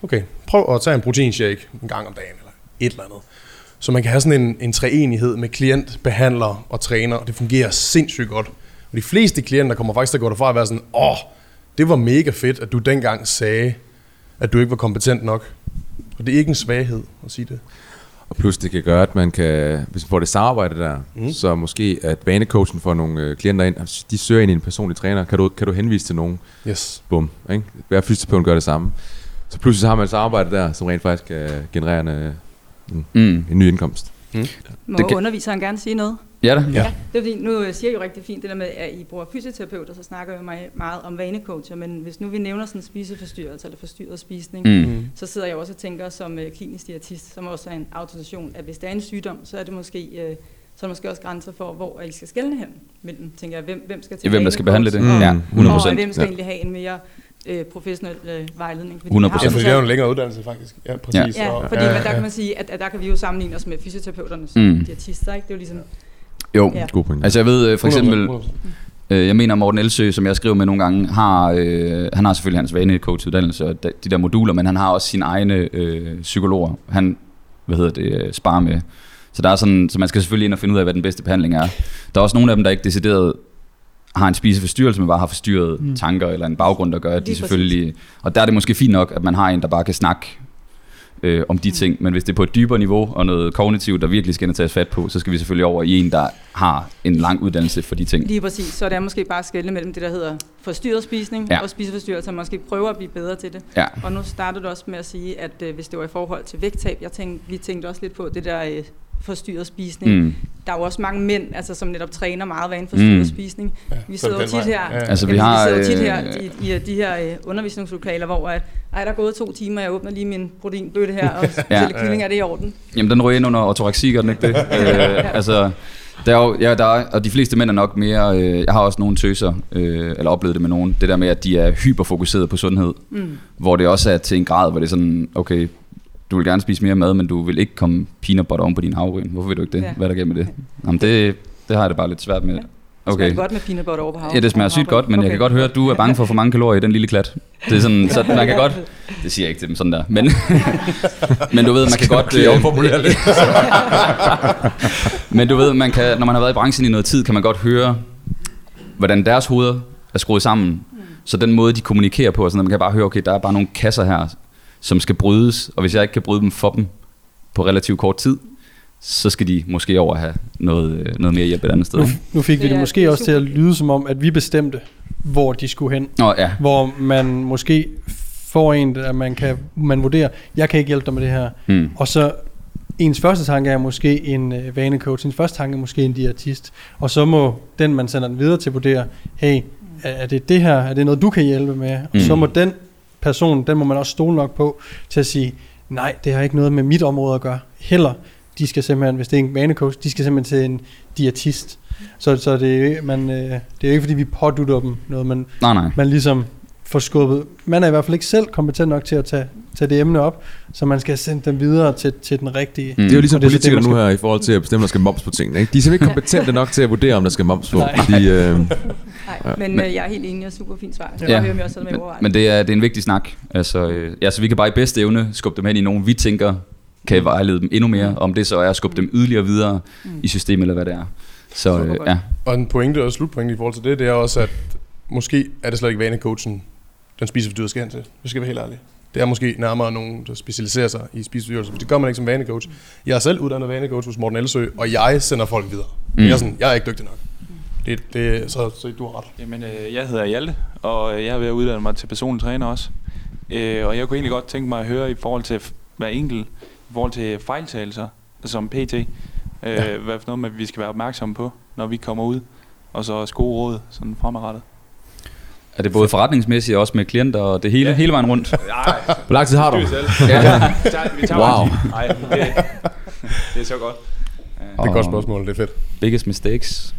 Okay, prøv at tage en proteinshake en gang om dagen, eller et eller andet. Så man kan have sådan en, en treenighed med klient, behandler og træner, og det fungerer sindssygt godt. Og de fleste klienter kommer faktisk til at gå derfra og være sådan, åh, det var mega fedt, at du dengang sagde, at du ikke var kompetent nok. Og det er ikke en svaghed at sige det. Og plus det kan gøre, at man kan, hvis man får det samarbejde der, Mm. mm. så måske at banecoachen får nogle øh, klienter ind, altså, de søger ind i en personlig træner, kan du, kan du henvise til nogen? Yes. Bum, ikke? Hver fysioterapeut gør det samme. Så pludselig så har man et samarbejde der, som rent faktisk kan generere en, øh, Mm. en ny indkomst. Må Det det kan- underviseren gerne sige noget? Ja da. Ja. Det er fordi, nu siger I jo rigtig fint det der med, at I bruger fysioterapeuter, så snakker jeg meget, meget om vanecoacher, men hvis nu vi nævner sådan spiseforstyrrelse eller forstyrret spisning, mm. Mm. så sidder jeg også og tænker som øh, klinisk diætist, som også er en autorisation, at hvis der er en sygdom, så er det måske, øh, så er der måske også grænser for, hvor I skal skelne hen mellem, tænker jeg, hvem, hvem skal til Hvem der skal behandle det. vanecoach, Ja, og- 100 Og procent. hvem skal Ja. egentlig have en mere øh, professionel øh, vejledning. Fordi 100%. vi har Ja, det er jo en længere uddannelse faktisk. Ja, præcis. Ja, Og- fordi ja, men der ja. kan man sige, at, at der kan vi jo sammenligne os med fysioterapeuterne som Mm. mm. diætister, ikke? Det er jo ligesom, Jo. Ja. God point. Altså jeg ved øh, for 100%, eksempel, 100%. Øh, jeg mener Morten Elsø, som jeg skriver med nogle gange, har, øh, han har selvfølgelig hans vanecoach-uddannelse og de, de der moduler, men han har også sine egne øh, psykologer, han hvad hedder det, øh, sparer med. Så, der er sådan, så man skal selvfølgelig ind og finde ud af, hvad den bedste behandling er. Der er også nogle af dem, der ikke decideret har en spiseforstyrrelse, men bare har forstyrret Mm. tanker eller en baggrund, der gør, at de selvfølgelig... Og der er det måske fint nok, at man har en, der bare kan snakke øh, om de ting. Men hvis det er på et dybere niveau og noget kognitivt, der virkelig skal tages fat på, så skal vi selvfølgelig over i en, der har en lang uddannelse for de ting. Lige præcis. Så det er måske bare skælde mellem det, der hedder forstyrret spisning Ja. og spiseforstyrrelser. Måske prøver at blive bedre til det. Ja. Og nu startede du også med at sige, at øh, hvis det var i forhold til vægttab, jeg tænkte, vi tænkte også lidt på det der øh, forstyrret spisning. Mm. Der er jo også mange mænd, altså, som netop træner meget ved en forstyrret Mm. spisning. Vi så sidder jo den tit her, Ja, ja. Altså, vi har, vi sidder tit her i, i, de her øh, undervisningslokaler, hvor at, ej, der er gået to timer, jeg åbner lige min proteinbøtte her, og Ja. ja. kylling, er det i orden? Jamen, den ryger ind under ortoreksi, gør den ikke det? øh, altså, der er jo, ja, der er, og de fleste mænd er nok mere, øh, jeg har også nogle tøser, øh, eller oplevet det med nogen, det der med, at de er hyperfokuseret på sundhed, Mm. hvor det også er til en grad, hvor det er sådan, okay, du vil gerne spise mere mad, men du vil ikke komme peanut butter oven på din havregryn. Hvorfor vil du ikke det? Ja. Hvad er der galt med det? Jamen, det, det har jeg det bare lidt svært med. Ja. Okay. Smager det godt med peanut butter over på hav? Ja, det smager sygt godt, men okay. jeg kan godt høre, at du er bange for for mange kalorier i den lille klat. Det er sådan, så man kan godt... Det siger jeg ikke til dem sådan der, men... men du ved, man kan godt... omformulere det? men du ved, man kan, når man har været i branchen i noget tid, kan man godt høre, hvordan deres hoveder er skruet sammen. Så den måde, de kommunikerer på, og sådan, man kan bare høre, okay, der er bare nogle kasser her, som skal brydes, og hvis jeg ikke kan bryde dem for dem på relativt kort tid, så skal de måske over have noget, øh, noget mere hjælp et andet sted. Nu, nu fik vi Det måske også til at lyde som om, at vi bestemte, hvor de skulle hen. Nå ja, Hvor man måske får en, at man kan man vurderer, jeg kan ikke hjælpe dig med det her. hmm. Og så ens første tanke er måske en øh, vanecoach, ens første tanke er måske en diætist. Og så må den, man sender den videre til, vurdere, hey, er er det det her, er det noget, du kan hjælpe med? Og Mm. så må den person, den må man også stole nok på, til at sige, nej, det har ikke noget med mit område at gøre. Heller, de skal simpelthen, hvis det er en vanecoach, de skal simpelthen til en diætist. Så, så det, er, jo- man, øh, det er jo ikke, fordi vi pådutter dem noget, men nej nej. man ligesom får skubbet. Man er i hvert fald ikke selv kompetent nok til at tage, tage det emne op, så man skal sende dem videre til, til den rigtige. Mm. Det er jo ligesom er politikere nu her i forhold til at bestemme, om der skal moms på tingene. Ikke? De er simpelthen ikke kompetente nok til at vurdere, om der skal moms på. Nej. Fordi, øh, Nej, Ja. men, Men- øh, jeg er helt enig og super fint svar. Jeg Ja. ja. høre, om jeg også med Men, men det, er, det er en vigtig snak. Altså, øh, ja, så vi kan bare i bedste evne skubbe dem hen i nogen, vi tænker kan vejlede dem endnu mere. Om det så er at skubbe dem yderligere videre Mm. i systemet, eller hvad det er. Så øh, ja, Og en pointe og slutpointe i forhold til det, det er også, at måske er det slet ikke vanecoachen, den spiseforstyrrede skal hen til. Det skal være helt ærlig. Det er måske nærmere nogen, der specialiserer sig i spiseforstyrrelser. Det gør man ikke som vanecoach. Jeg er selv uddannet vanecoach hos Morten Elsø, og jeg sender folk videre. Mm. Jeg, er sådan, jeg er ikke dygtig nok. Det, det, så, så du har ret. Jamen, øh, jeg hedder Hjalte, og øh, jeg er ved at uddanne mig til personlig træner også. Øh, og jeg kunne egentlig godt tænke mig at høre i forhold til hver enkelt, i forhold til fejltagelser som PT, øh, Ja. hvad for noget, man, vi skal være opmærksomme på, når vi kommer ud, og så også gode råd sådan fremadrettet. er det både forretningsmæssigt og også med klienter og det hele, ja. Hele vejen rundt. Nej, hvor lang tid har du? Ja. vi tager, vi tager Wow. Nej, det, det er så godt. Det er et godt spørgsmål, det er fedt. Biggest mistakes.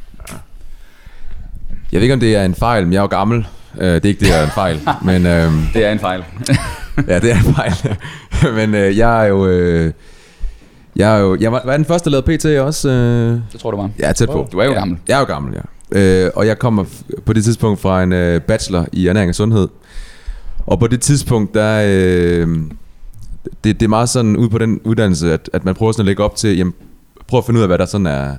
Jeg ved ikke, om det er en fejl, men jeg er jo gammel. Øh, det er ikke det, er en fejl. Men øh, Det er en fejl. ja, det er en fejl. men øh, jeg er jo... Øh, jeg er jo... Jeg var, var den første, der lavede PT også? Øh, Det tror du var. ja, tæt på. Du er jo ja, gammel. Jeg er jo gammel, ja. Øh, og jeg kommer på det tidspunkt fra en øh, bachelor i ernæring og sundhed. Og på det tidspunkt, der... Øh, det, det er meget sådan ud på den uddannelse, at, at man prøver sådan at lægge op til, jamen, prøv at finde ud af, hvad der sådan er,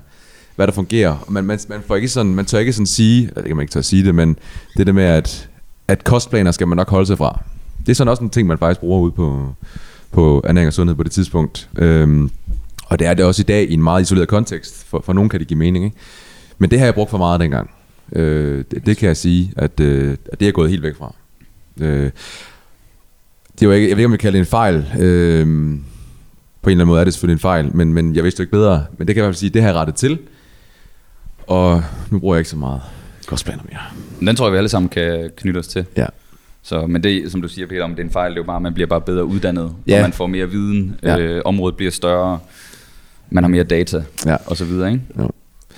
hvad der fungerer. Og Man, man, man, får ikke sådan, man tør ikke sådan sige, eller det kan man ikke tør sige det, men det der med, at, at kostplaner skal man nok holde sig fra. Det er sådan også en ting, man faktisk bruger ud på, på ernæring og sundhed på det tidspunkt. Øhm, og det er det også i dag i en meget isoleret kontekst. For, for nogen kan det give mening, ikke? Men det har jeg brugt for meget dengang. Øh, det, det kan jeg sige, at, øh, at det er gået helt væk fra. Øh, det var ikke, jeg ved ikke, om jeg kalder det en fejl. Øh, på en eller anden måde er det selvfølgelig en fejl, men, men jeg vidste jo ikke bedre. Men det kan jeg i hvert fald sige, det har jeg rettet til. Og nu bruger jeg ikke så meget kostplaner mere. Men Den tror jeg, vi alle sammen kan knytte os til. Ja. Så, men det, som du siger, Peter, om det er en fejl, det er jo bare, at man bliver bare bedre uddannet, Ja. og man får mere viden, Ja. øh, området bliver større, man har mere data, Ja. og så videre, ikke?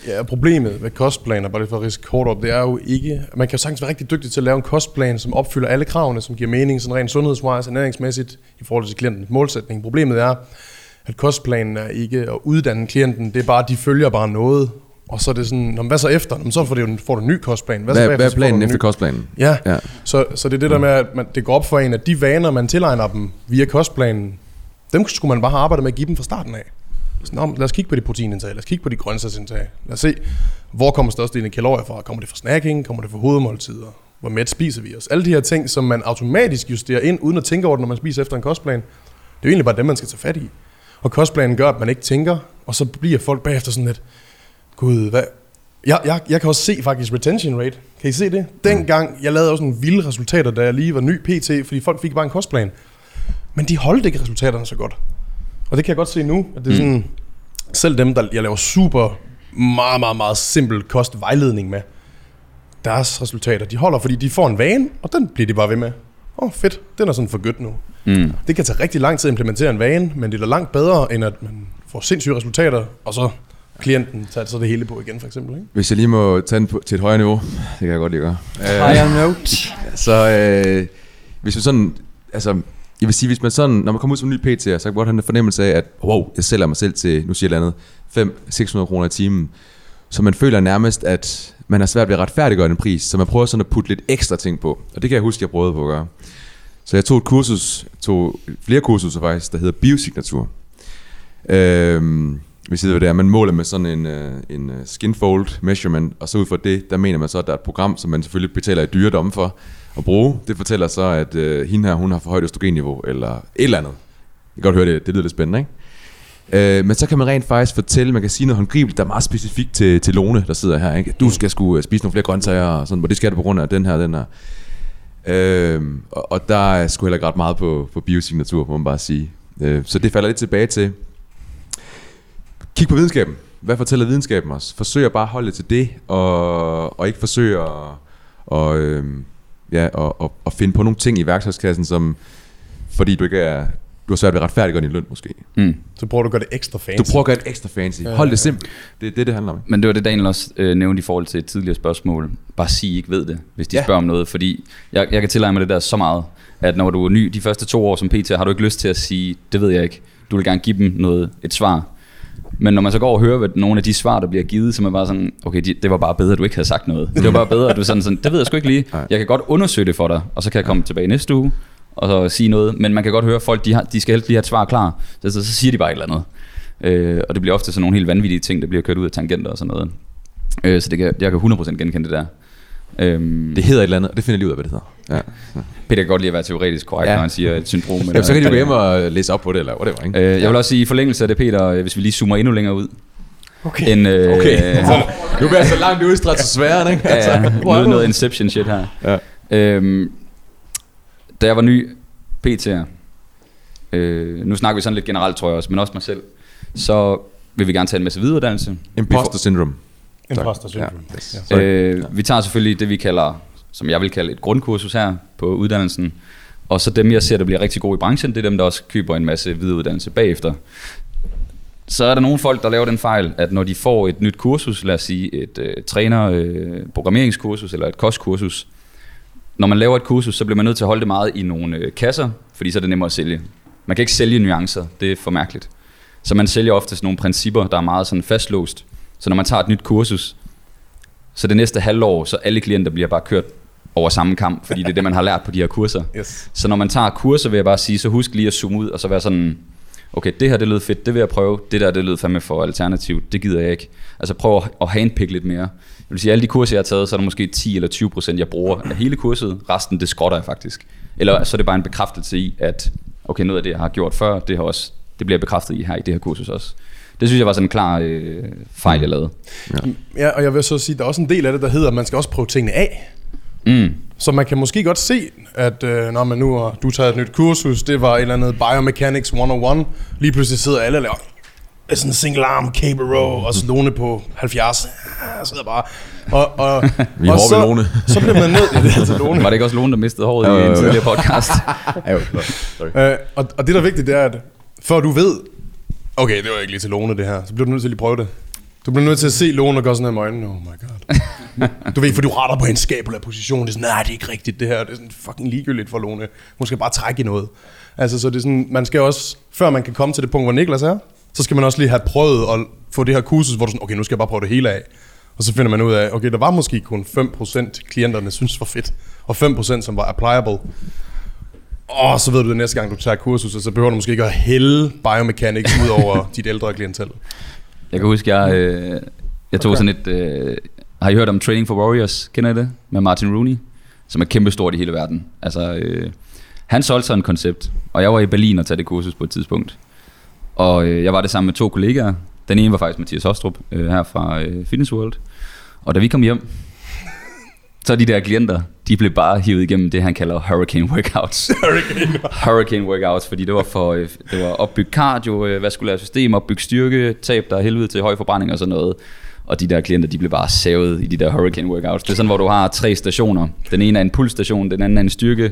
Ja, problemet med kostplaner, bare lige for at ridse kort op, det er jo ikke... Man kan jo sagtens være rigtig dygtig til at lave en kostplan, som opfylder alle kravene, som giver mening, sådan rent sundhedswise, ernæringsmæssigt, i forhold til klientens målsætning. Problemet er, at kostplanen er ikke at uddanne klienten, det er bare, at de følger bare noget, og så er det sådan, "Nå, hvad så efter? Nå, så får du, får du en ny kostplan. Hvad, hvad, bagefter? hvad er planen en efter ny- kostplanen? Ja, Ja. så, så det er det der med, at man, det går op for en, at de vaner, man tilegner dem via kostplanen, dem skulle man bare have arbejdet med at give dem fra starten af. Så, nå, lad os kigge på de proteinindtag, lad os kigge på de grøntsagsindtag. Lad os se, hvor kommer størstedelen af kalorier fra? Kommer det fra snacking? Kommer det fra hovedmåltider? Hvor mæt spiser vi os? Alle de her ting, som man automatisk justerer ind, uden at tænke over det, når man spiser efter en kostplan. Det er jo egentlig bare dem, man skal tage fat i. Og kostplanen gør, at man ikke tænker, og så bliver folk bagefter sådan lidt, gud, hvad? Jeg, jeg, jeg kan også se faktisk retention rate. Kan I se det? Dengang, jeg lavede også nogle vilde resultater, da jeg lige var ny PT, fordi folk fik bare en kostplan. Men de holdt ikke resultaterne så godt. Og det kan jeg godt se nu, at det er sådan, selv dem, der jeg laver super, meget, meget, meget simpel kostvejledning med, deres resultater, de holder, fordi de får en vane, og den bliver de bare ved med. Åh, oh, fedt, den er sådan for godt nu. Mm. Det kan tage rigtig lang tid at implementere en vane, men det er da langt bedre, end at man får sindssyge resultater, og så klienten tager så det hele på igen, for eksempel. Ikke? Hvis jeg lige må tage den på, til et højere niveau, det kan jeg godt lide at gøre. Higher note. Så øh, hvis man sådan, altså, jeg vil sige, hvis man sådan, når man kommer ud som ny PT, så kan man godt have en fornemmelse af, at wow, jeg sælger mig selv til, nu siger jeg andet, 500-600 kroner i timen. Så man føler nærmest, at man har svært ved at retfærdiggøre den pris, så man prøver sådan at putte lidt ekstra ting på. Og det kan jeg huske, jeg prøvede på at gøre. Så jeg tog et kursus, tog flere kursuser faktisk, der hedder biosignatur. Øhm, hvis det er, man måler med sådan en, øh, en øh, skinfold measurement, og så ud fra det, der mener man så, at der er et program, som man selvfølgelig betaler i dyredom for at bruge. Det fortæller så, at øh, hende her, hun har for højt østrogenniveau, eller et eller andet. Jeg kan godt høre det, det lyder lidt spændende, ikke? Øh, men så kan man rent faktisk fortælle, man kan sige noget håndgribeligt, der er meget specifikt til, til Lone, der sidder her. Ikke? Du skal sgu øh, spise nogle flere grøntsager, og sådan, og det skal du på grund af den her den her. Øh, og, og der er sgu heller ikke ret meget på, på biosignatur, må man bare sige. Øh, så det falder lidt tilbage til, kig på videnskaben. Hvad fortæller videnskaben os? Forsøg at bare holde det til det, og, og ikke forsøge at, og, øhm, ja, og, og, og finde på nogle ting i værktøjskassen, som, fordi du ikke er, du har svært ved at retfærdiggøre din løn måske. Mm. Så prøver du at gøre det ekstra fancy. Du prøver at gøre det ekstra fancy. Hold det simpelt. Det er det, det handler om. Men det var det, Daniel også øh, nævnte i forhold til et tidligere spørgsmål. Bare sig, I ikke ved det, hvis de Ja. ja. spørger om noget. Fordi jeg, jeg kan tillade mig det der så meget, at når du er ny de første to år som PT, har du ikke lyst til at sige, det ved jeg ikke. Du vil gerne give dem noget, et svar. Men når man så går og hører hvad nogle af de svar, der bliver givet, så er man bare sådan, okay, de, det var bare bedre, at du ikke havde sagt noget. Det var bare bedre, at du sådan, sådan det ved jeg sgu ikke lige. Jeg kan godt undersøge det for dig, og så kan jeg komme tilbage næste uge, og så sige noget. Men man kan godt høre, at folk de, har, de skal helst lige have et svar klar. Så, så, så siger de bare et eller andet. Øh, og det bliver ofte sådan nogle helt vanvittige ting, der bliver kørt ud af tangenter og sådan noget. Øh, så det kan, jeg kan 100% genkende det der. Øhm, Det hedder et eller andet, og det finder jeg lige ud af, hvad det hedder. Ja. Peter kan godt lide at være teoretisk korrekt, Ja. når han siger et syndrom. Jamen, så kan de jo gå hjem og læse op på det, eller whatever, ikke? Øh, jeg vil også sige, i forlængelse af det, Peter, øh, hvis vi lige zoomer endnu længere ud. Okay. En, øh, Okay. øh, Nu bliver jeg så langt ude i stratosfæren, ikke? ja, ja, er noget, noget Inception shit her. Ja. Øhm, da jeg var ny PT'er, øh, nu snakker vi sådan lidt generelt, tror jeg også, men også mig selv, så vil vi gerne tage en masse videreuddannelse. Imposter syndrome. Imposter syndrome. Ja. Yes. Ja. Øh, vi tager selvfølgelig det, vi kalder, som jeg vil kalde et grundkursus her på uddannelsen. Og så dem, jeg ser, der bliver rigtig gode i branchen, det er dem, der også køber en masse videreuddannelse bagefter. Så er der nogle folk, der laver den fejl, at når de får et nyt kursus, lad os sige et øh, træner, øh, programmeringskursus eller et kostkursus, når man laver et kursus, så bliver man nødt til at holde det meget i nogle øh, kasser, fordi så er det nemmere at sælge. Man kan ikke sælge nuancer, det er for mærkeligt. Så man sælger ofte sådan nogle principper, der er meget sådan fastlåst. Så når man tager et nyt kursus, så det næste halvår, så alle klienter bliver bare kørt over samme kamp, fordi det er det, man har lært på de her kurser. Yes. Så når man tager kurser, vil jeg bare sige, så husk lige at zoome ud, og så være sådan, okay, det her det lød fedt, det vil jeg prøve, det der det lød fandme for alternativt, det gider jeg ikke. Altså prøv at- handpikke lidt mere. Jeg vil sige, alle de kurser, jeg har taget, så er der måske 10 eller 20 procent, jeg bruger af hele kurset, resten det skrotter jeg faktisk. Eller så er det bare en bekræftelse i, at okay, noget af det, jeg har gjort før, det, har også, det bliver bekræftet i her i det her kursus også. Det synes jeg var sådan en klar øh, fejl, jeg lavede. Ja, og jeg vil så sige, der er også en del af det, der hedder, at man skal også prøve tingene af. Mm. Så man kan måske godt se, at øh, når man nu har du taget et nyt kursus, det var et eller andet Biomechanics 101, lige pludselig sidder alle og laver sådan en single arm cable row, og så Lone på 70. Jeg sidder bare. Og, og, Vi og ved Lone. så bliver man nødt ja, det er altså Lone. Var det ikke også Lone, der mistede håret Jo, jo, i en tidligere podcast? Ja, jo, sorry. Øh, og, og det, der er vigtigt, det er, at før du ved, okay, det var ikke lige til Lone, det her, så bliver du nødt til at lige prøve det. Du bliver nødt til at se Lone og gøre sådan her med øjnene. Oh my god. du ved, for du retter på en skabel af position. Det er sådan, nej, det er ikke rigtigt det her. Det er sådan fucking ligegyldigt for Lone. Hun skal bare trække i noget. Altså, så det er sådan, man skal også, før man kan komme til det punkt, hvor Niklas er, så skal man også lige have prøvet at få det her kursus, hvor du sådan, okay, nu skal jeg bare prøve det hele af. Og så finder man ud af, okay, der var måske kun 5% klienterne synes var fedt, og 5% som var applicable. Og så ved du det næste gang, du tager kursus, og så behøver du måske ikke at hælde biomechanics ud over dit ældre klientel. Jeg kan huske, jeg, øh, jeg tog Okay. sådan et... Øh, har I hørt om Training for Warriors? Kender I det? Med Martin Rooney? Som er kæmpestort i hele verden. Altså, øh, Han solgte sådan et koncept, og jeg var i Berlin og tage det kursus på et tidspunkt. Og øh, jeg var det sammen med to kollegaer. Den ene var faktisk Mathias Hostrup øh, her fra øh, Fitness World. Og da vi kom hjem, så de der klienter, de blev bare hivet igennem det, han kalder hurricane workouts. hurricane. hurricane workouts, fordi det var for øh, det var opbygge cardio, øh, vaskulære system, opbygge styrke, tab der er helvede til høj forbrænding og sådan noget. Og de der klienter, de blev bare savet i de der hurricane workouts. Det er sådan, hvor du har tre stationer. Den ene er en pulsstation, den anden er en styrke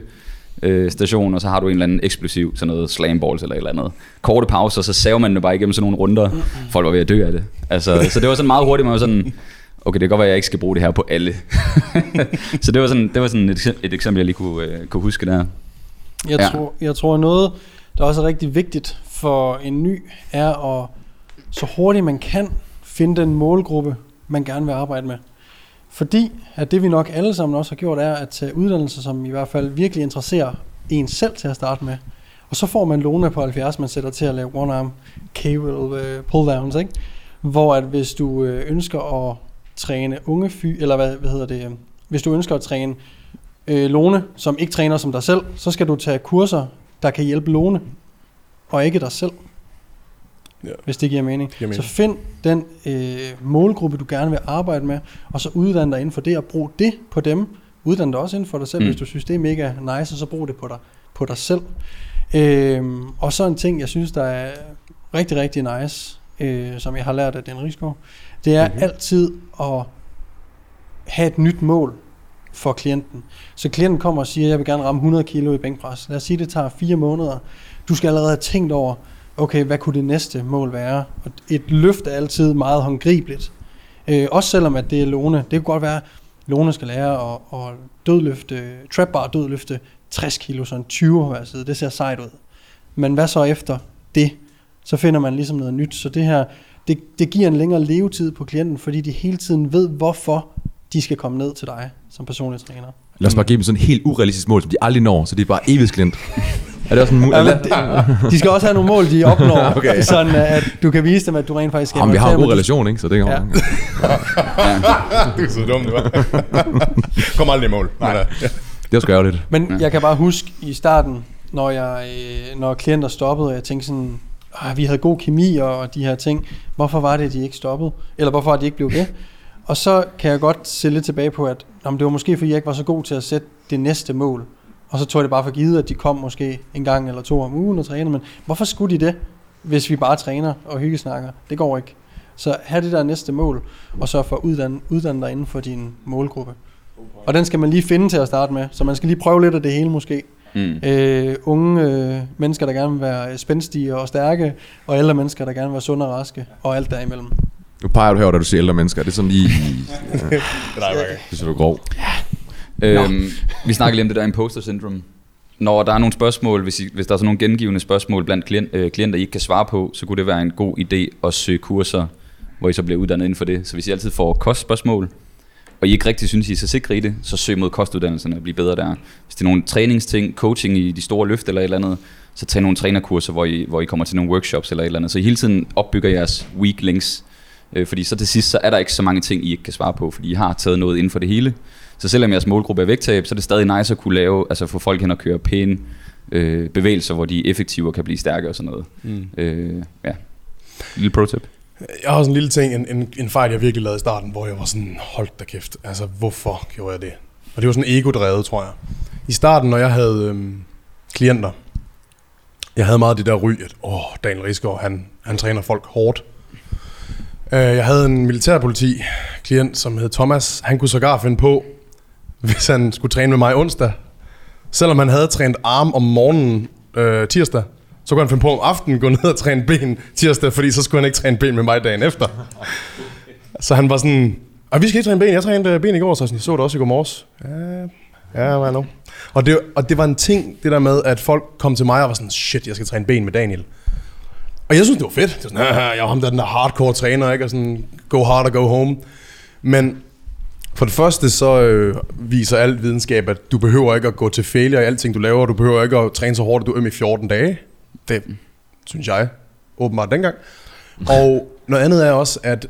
øh, station, og så har du en eller anden eksplosiv, sådan noget slam balls eller et eller andet. Korte pauser, så saver man det bare igennem sådan nogle runder. Folk var ved at dø af det. Altså, så det var sådan meget hurtigt, man var sådan, okay, det kan godt være, at jeg ikke skal bruge det her på alle. så det var sådan, det var sådan et, et eksempel, jeg lige kunne, øh, kunne huske der. Jeg, Ja. tror, jeg tror noget, der også er rigtig vigtigt for en ny, er at så hurtigt man kan finde den målgruppe, man gerne vil arbejde med. Fordi at det vi nok alle sammen også har gjort, er at tage uddannelser, som i hvert fald virkelig interesserer en selv til at starte med. Og så får man Lona på 70, man sætter til at lave one-arm cable uh, pull-downs, ikke? Hvor at hvis du øh, ønsker at træne unge fy, eller hvad, hvad hedder det, øh, hvis du ønsker at træne øh, Lone, som ikke træner som dig selv, så skal du tage kurser, der kan hjælpe Lone, og ikke dig selv. Ja. Hvis det giver mening. Giver mening. Så find den øh, målgruppe, du gerne vil arbejde med, og så uddanne dig inden for det, og brug det på dem. Uddanne dig også inden for dig selv, Mm. hvis du synes, det er mega nice, og så brug det på dig, på dig selv. Øhm, og så en ting, jeg synes, der er rigtig, rigtig nice, øh, som jeg har lært af den Rigsgaard, det er Mhm. mm-hmm. altid at have et nyt mål for klienten. Så klienten kommer og siger, jeg vil gerne ramme 100 kilo i bænkpres. Lad os sige, det tager fire måneder. Du skal allerede have tænkt over, okay, hvad kunne det næste mål være? Og et løft er altid meget håndgribeligt. Øh, også selvom at det er Lone. Det kunne godt være, at Lone skal lære at, at dødløfte, trap bar dødløfte 60 kilo, sådan 20 hver side. Det ser sejt ud. Men hvad så efter det? Så finder man ligesom noget nyt. Så det her, det, det giver en længere levetid på klienten, fordi de hele tiden ved, hvorfor de skal komme ned til dig som personlig træner. Lad os bare give dem sådan et helt urealistisk mål, som de aldrig når, så det er bare evighedsklint. er det også en Ja, mulighed? det, de skal også have nogle mål, de opnår, Okay. sådan at du kan vise dem, at du rent faktisk Jamen, vi har en god relation, ikke? Så det kan Ja. du er så dum, det var. Kom aldrig i mål. Ja. Det er også ærgerligt. Men ja. jeg kan bare huske i starten, når, jeg, øh, når klienter stoppede, og jeg tænkte sådan, ah, vi havde god kemi og de her ting, hvorfor var det, at de ikke stoppede? Eller hvorfor er de ikke blev ved? Og så kan jeg godt se lidt tilbage på, at jamen, det var måske, fordi jeg ikke var så god til at sætte det næste mål. Og så tog jeg det bare for givet, at de kom måske en gang eller to om ugen og trænede. Men hvorfor skulle de det, hvis vi bare træner og hyggesnakker? Det går ikke. Så have det der næste mål, og så for at uddanne, uddanne dig inden for din målgruppe. Og den skal man lige finde til at starte med. Så man skal lige prøve lidt af det hele måske. Mm. Øh, unge øh, mennesker, der gerne vil være spændstige og stærke, og ældre mennesker, der gerne vil være sunde og raske, og alt derimellem. Nu peger du herover, da du siger ældre mennesker. Det er sådan lige... Ja, Det er det er grov. Øhm, vi snakker lige om det der imposter syndrome. Når der er nogle spørgsmål, hvis, I, hvis der er sådan nogle gengivende spørgsmål blandt klient, øh, klienter, I ikke kan svare på, så kunne det være en god idé at søge kurser, hvor I så bliver uddannet inden for det. Så hvis I altid får kostspørgsmål, og I ikke rigtig synes, I er så sikre i det, så søg mod kostuddannelserne og bliv bedre der. Hvis det er nogle træningsting, coaching i de store løft eller et eller andet, så tag nogle trænerkurser, hvor I, hvor I kommer til nogle workshops eller et eller andet. Så I hele tiden opbygger jeres weak links. Øh, fordi så til sidst, så er der ikke så mange ting, I ikke kan svare på, fordi I har taget noget inden for det hele. Så selvom jeres målgruppe er vægttab, så er det stadig nice at kunne lave, altså få folk hen og køre pæne øh, bevægelser, hvor de er effektive og kan blive stærke og sådan noget. Mm. Øh, ja. Lille pro tip. Jeg har sådan en lille ting, en, en, en fejl, jeg virkelig lavede i starten, hvor jeg var sådan, hold da kæft, altså hvorfor gjorde jeg det? Og det var sådan ego-drevet, tror jeg. I starten, når jeg havde øhm, klienter, jeg havde meget det der ry, at åh, Daniel Risker, han, han træner folk hårdt. Øh, jeg havde en militærpoliti klient, som hed Thomas. Han kunne sågar finde på, hvis han skulle træne med mig onsdag, selvom han havde trænet arm om morgenen øh, tirsdag, så kunne han finde på om aftenen gå ned og træne ben tirsdag, fordi så skulle han ikke træne ben med mig dagen efter. Så han var sådan, og vi skal ikke træne ben, jeg trænede øh, ben i går, så jeg så det også i går morges. Ja, ja, hvad nu? Og det, og det var en ting, det der med, at folk kom til mig og var sådan, shit, jeg skal træne ben med Daniel. Og jeg synes, det var fedt. Det var sådan, jeg var ham der, den der hardcore træner, ikke? Og sådan, go hard or go home. Men for det første så øh, viser alt videnskab, at du behøver ikke at gå til failure i alting, du laver. Du behøver ikke at træne så hårdt, at du er øm i 14 dage. Det synes jeg åbenbart dengang. Og noget andet er også, at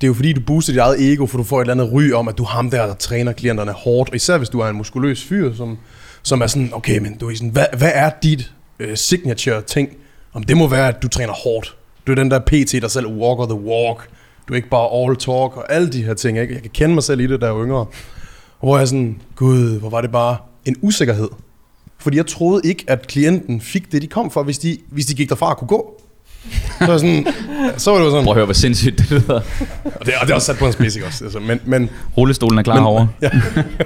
det er jo fordi, du booster dit eget ego, for du får et eller andet ry om, at du er ham der, der træner klienterne hårdt. Og især hvis du er en muskuløs fyr, som, som er sådan, okay, men du er sådan, hvad, hvad er dit øh, signature ting? Om det må være, at du træner hårdt. Du er den der PT, der selv walker the walk. Du er ikke bare all talk og alle de her ting. Ikke? Jeg kan kende mig selv i det, da jeg yngre. Og hvor jeg er sådan, gud, hvor var det bare en usikkerhed. Fordi jeg troede ikke, at klienten fik det, de kom for, hvis de, hvis de gik derfra og kunne gå. Så, var sådan, så var det jo sådan... Prøv at høre, hvor sindssygt det lyder. Og det, og det er også sat på en spids, ikke også? Altså, men, men, Rullestolen er klar Men- herovre. ja.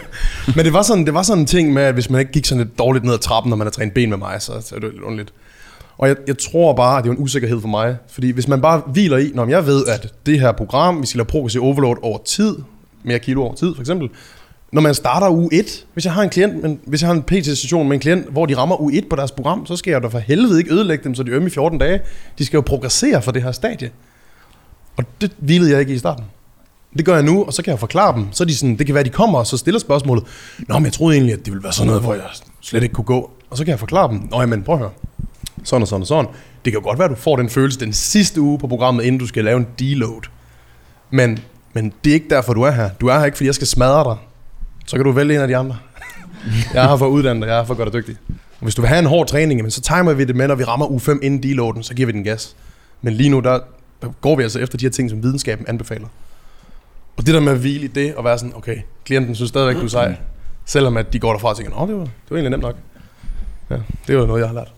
men det var, sådan, det var sådan en ting med, at hvis man ikke gik sådan lidt dårligt ned ad trappen, når man har trænet ben med mig, så, så er det lidt underligt. Og jeg, jeg tror bare, at det er en usikkerhed for mig. Fordi hvis man bare hviler i, når jeg ved, at det her program, vi skal lave progressiv overload over tid, mere kilo over tid for eksempel, når man starter u 1, hvis jeg har en klient, men hvis jeg har en PT-session med en klient, hvor de rammer u 1 på deres program, så skal jeg da for helvede ikke ødelægge dem, så de er ømme i 14 dage. De skal jo progressere for det her stadie. Og det hvilede jeg ikke i starten. Det gør jeg nu, og så kan jeg forklare dem. Så de sådan, det kan være, de kommer og så stiller spørgsmålet. Nå, men jeg troede egentlig, at det ville være sådan noget, hvor jeg slet ikke kunne gå. Og så kan jeg forklare dem. Nå, men prøv at høre. Sådan og sådan og sådan. Det kan jo godt være, at du får den følelse den sidste uge på programmet, inden du skal lave en deload. Men, men det er ikke derfor, du er her. Du er her ikke, fordi jeg skal smadre dig. Så kan du vælge en af de andre. jeg er for at uddanne dig, jeg er for gøre dig dygtig. Og hvis du vil have en hård træning, jamen, så timer vi det med, når vi rammer uge 5 inden deloaden, så giver vi den gas. Men lige nu, der, går vi altså efter de her ting, som videnskaben anbefaler. Og det der med at hvile i det, og være sådan, okay, klienten synes stadigvæk, du er sej. Selvom at de går derfra og tænker, åh, det var, det var egentlig nemt nok. Ja, det var noget, jeg har lært.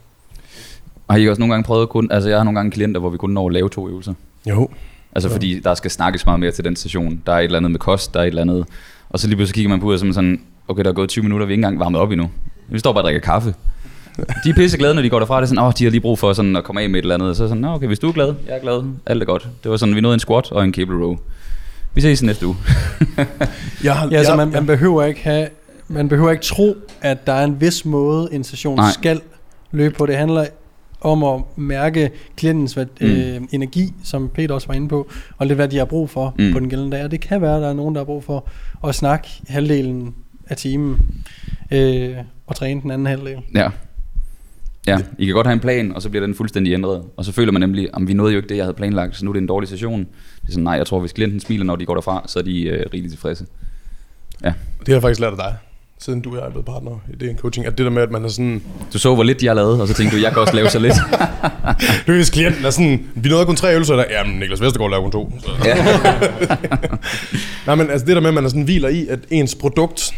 Og har I også nogle gange prøvet kun, altså jeg har nogle gange klienter, hvor vi kun når at lave to øvelser. Jo. Altså fordi der skal snakkes meget mere til den station. Der er et eller andet med kost, der er et eller andet. Og så lige pludselig kigger man på det som sådan, okay, der er gået 20 minutter, vi er ikke engang varmet op endnu. Vi står bare og drikker kaffe. De er pisse glade, når de går derfra. Det er sådan, åh, de har lige brug for sådan at komme af med et eller andet. Og så er sådan, "Nå, okay, hvis du er glad, jeg er glad, alt er godt. Det var sådan, vi nåede en squat og en cable row. Vi ses næste uge. Jeg Ja, altså man, man behøver ikke have, man behøver ikke tro, at der er en vis måde, en session. Nej. skal løbe på. Det handler om at mærke klientens mm. øh, energi, som Peter også var inde på, og lidt hvad de har brug for Mm. på den gældende dag. Og det kan være, at der er nogen, der har brug for at snakke halvdelen af timen, øh, og træne den anden halvdel. Ja. Ja, I kan godt have en plan, og så bliver den fuldstændig ændret. Og så føler man nemlig, at vi nåede jo ikke det, jeg havde planlagt, så nu er det en dårlig session. Det er sådan, nej, jeg tror, hvis klienten smiler, når de går derfra, så er de øh, rigeligt tilfredse. det har jeg faktisk lært af dig, siden du og jeg er blevet partner i det en coaching, at det der med, at man er sådan, Du så, hvor lidt de har lavet, og så tænkte du, jeg kan også lave så lidt. du ved, hvis klienten er sådan, vi nåede kun tre øvelser, der, jamen Niklas Vestergaard laver kun to. Så. Ja. Nej, men altså det der med, at man er sådan hviler i, at ens produkt,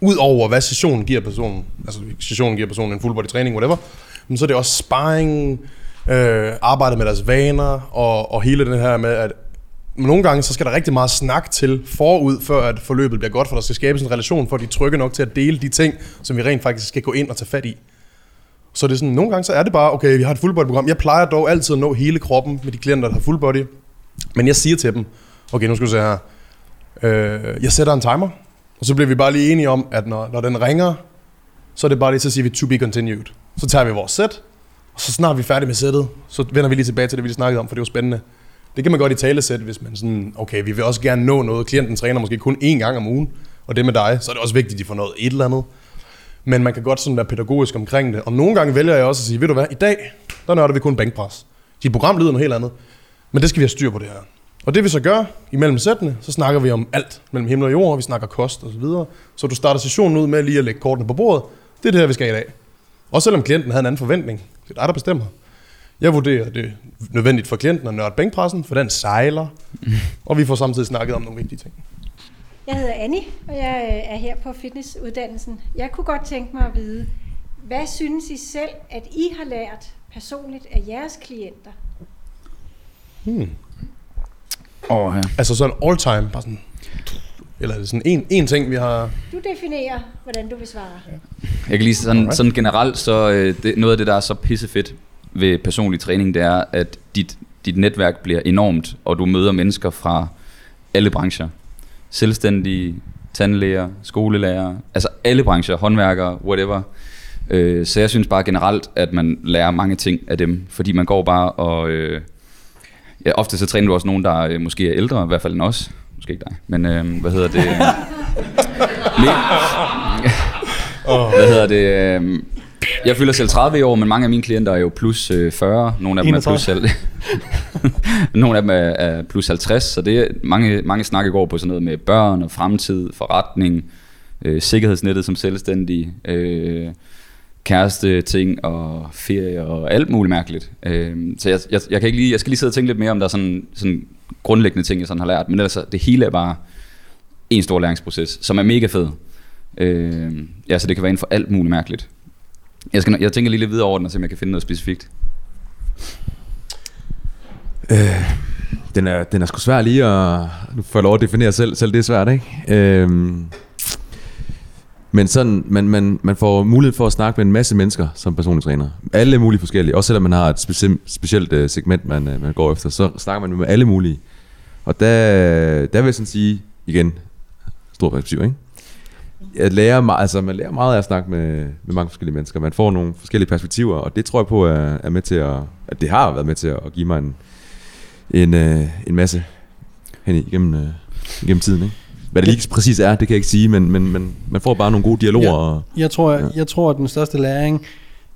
ud over hvad sessionen giver personen, altså sessionen giver personen en full body træning, whatever, men så er det også sparring, øh, arbejde med deres vaner, og, og hele den her med, at nogle gange, så skal der rigtig meget snak til forud, før at forløbet bliver godt, for der skal skabes en relation, for at de er trygge nok til at dele de ting, som vi rent faktisk skal gå ind og tage fat i. Så det er sådan, nogle gange så er det bare, okay, vi har et full body program. Jeg plejer dog altid at nå hele kroppen med de klienter, der har full body. Men jeg siger til dem, okay, nu skal du se her, øh, jeg sætter en timer, og så bliver vi bare lige enige om, at når, når den ringer, så er det bare lige, så siger vi to be continued. Så tager vi vores sæt, og så snart vi er færdige med sættet, så vender vi lige tilbage til det, vi lige snakkede om, for det var spændende. Det kan man godt i tale sætte, hvis man sådan, okay, vi vil også gerne nå noget. Klienten træner måske kun én gang om ugen, og det med dig, så er det også vigtigt, at de får noget et eller andet. Men man kan godt sådan være pædagogisk omkring det. Og nogle gange vælger jeg også at sige, ved du hvad, i dag, der nørder vi kun bænkpres. Dit program lyder noget helt andet. Men det skal vi have styr på det her. Og det vi så gør, imellem sættene, så snakker vi om alt mellem himmel og jord, vi snakker kost og så videre. Så du starter sessionen ud med lige at lægge kortene på bordet. Det er det her, vi skal i dag. Også selvom klienten havde en anden forventning. Det er dig, der bestemmer. Jeg vurderer, at det er nødvendigt for klienten at nørde bænkpressen, for den sejler. Og vi får samtidig snakket om nogle vigtige ting. Jeg hedder Annie, og jeg øh, er her på fitnessuddannelsen. Jeg kunne godt tænke mig at vide, hvad synes I selv, at I har lært personligt af jeres klienter? Hmm. Oh, ja. Altså sådan all time, bare sådan... Eller er det sådan en, en ting, vi har... Du definerer, hvordan du vil svare. Jeg kan lige sådan, sådan generelt, så øh, det, noget af det, der er så pissefedt ved personlig træning, det er, at dit, dit netværk bliver enormt, og du møder mennesker fra alle brancher. Selvstændige, tandlæger, skolelærer, altså alle brancher, håndværkere, whatever. Øh, så jeg synes bare generelt, at man lærer mange ting af dem, fordi man går bare og... Øh, ja, ofte så træner du også nogen, der øh, måske er ældre, i hvert fald end os. Måske ikke dig, men øh, hvad hedder det? Me- hvad hedder det? Øh, jeg fylder selv 30 i år, men mange af mine klienter er jo plus øh, 40. Nogle af dem er plus, 31. selv, nogle af dem er, plus 50, så det er mange, mange snakke går på sådan noget med børn og fremtid, forretning, øh, sikkerhedsnettet som selvstændig, øh, kæreste ting og ferie og alt muligt mærkeligt. Øh, så jeg, jeg, jeg, kan ikke lige, jeg skal lige sidde og tænke lidt mere om der er sådan, sådan grundlæggende ting, jeg sådan har lært, men ellers det hele er bare en stor læringsproces, som er mega fed. Øh, ja, så det kan være inden for alt muligt mærkeligt. Jeg, skal, jeg tænker lige lidt videre over den, og se om jeg kan finde noget specifikt. Øh, den, er, den er sgu svær lige at... Nu får jeg lov at definere selv, selv det er svært, ikke? Øh, men sådan, man, man, man får mulighed for at snakke med en masse mennesker som personlig træner. Alle mulige forskellige. Også selvom man har et speci- specielt uh, segment, man, uh, man går efter, så snakker man med alle mulige. Og der, der vil jeg sådan sige, igen, stor perspektiv, ikke? Jeg lærer, meget, altså man lærer meget af at snakke med, med mange forskellige mennesker. Man får nogle forskellige perspektiver, og det tror jeg på er, er med til at, at det har været med til at give mig en, en, uh, en masse hen igennem, uh, igennem tiden, ikke? Hvad det lige præcis er, det kan jeg ikke sige, men, men, men man får bare nogle gode dialoger. Ja, og, jeg, tror, jeg, jeg tror, at den største læring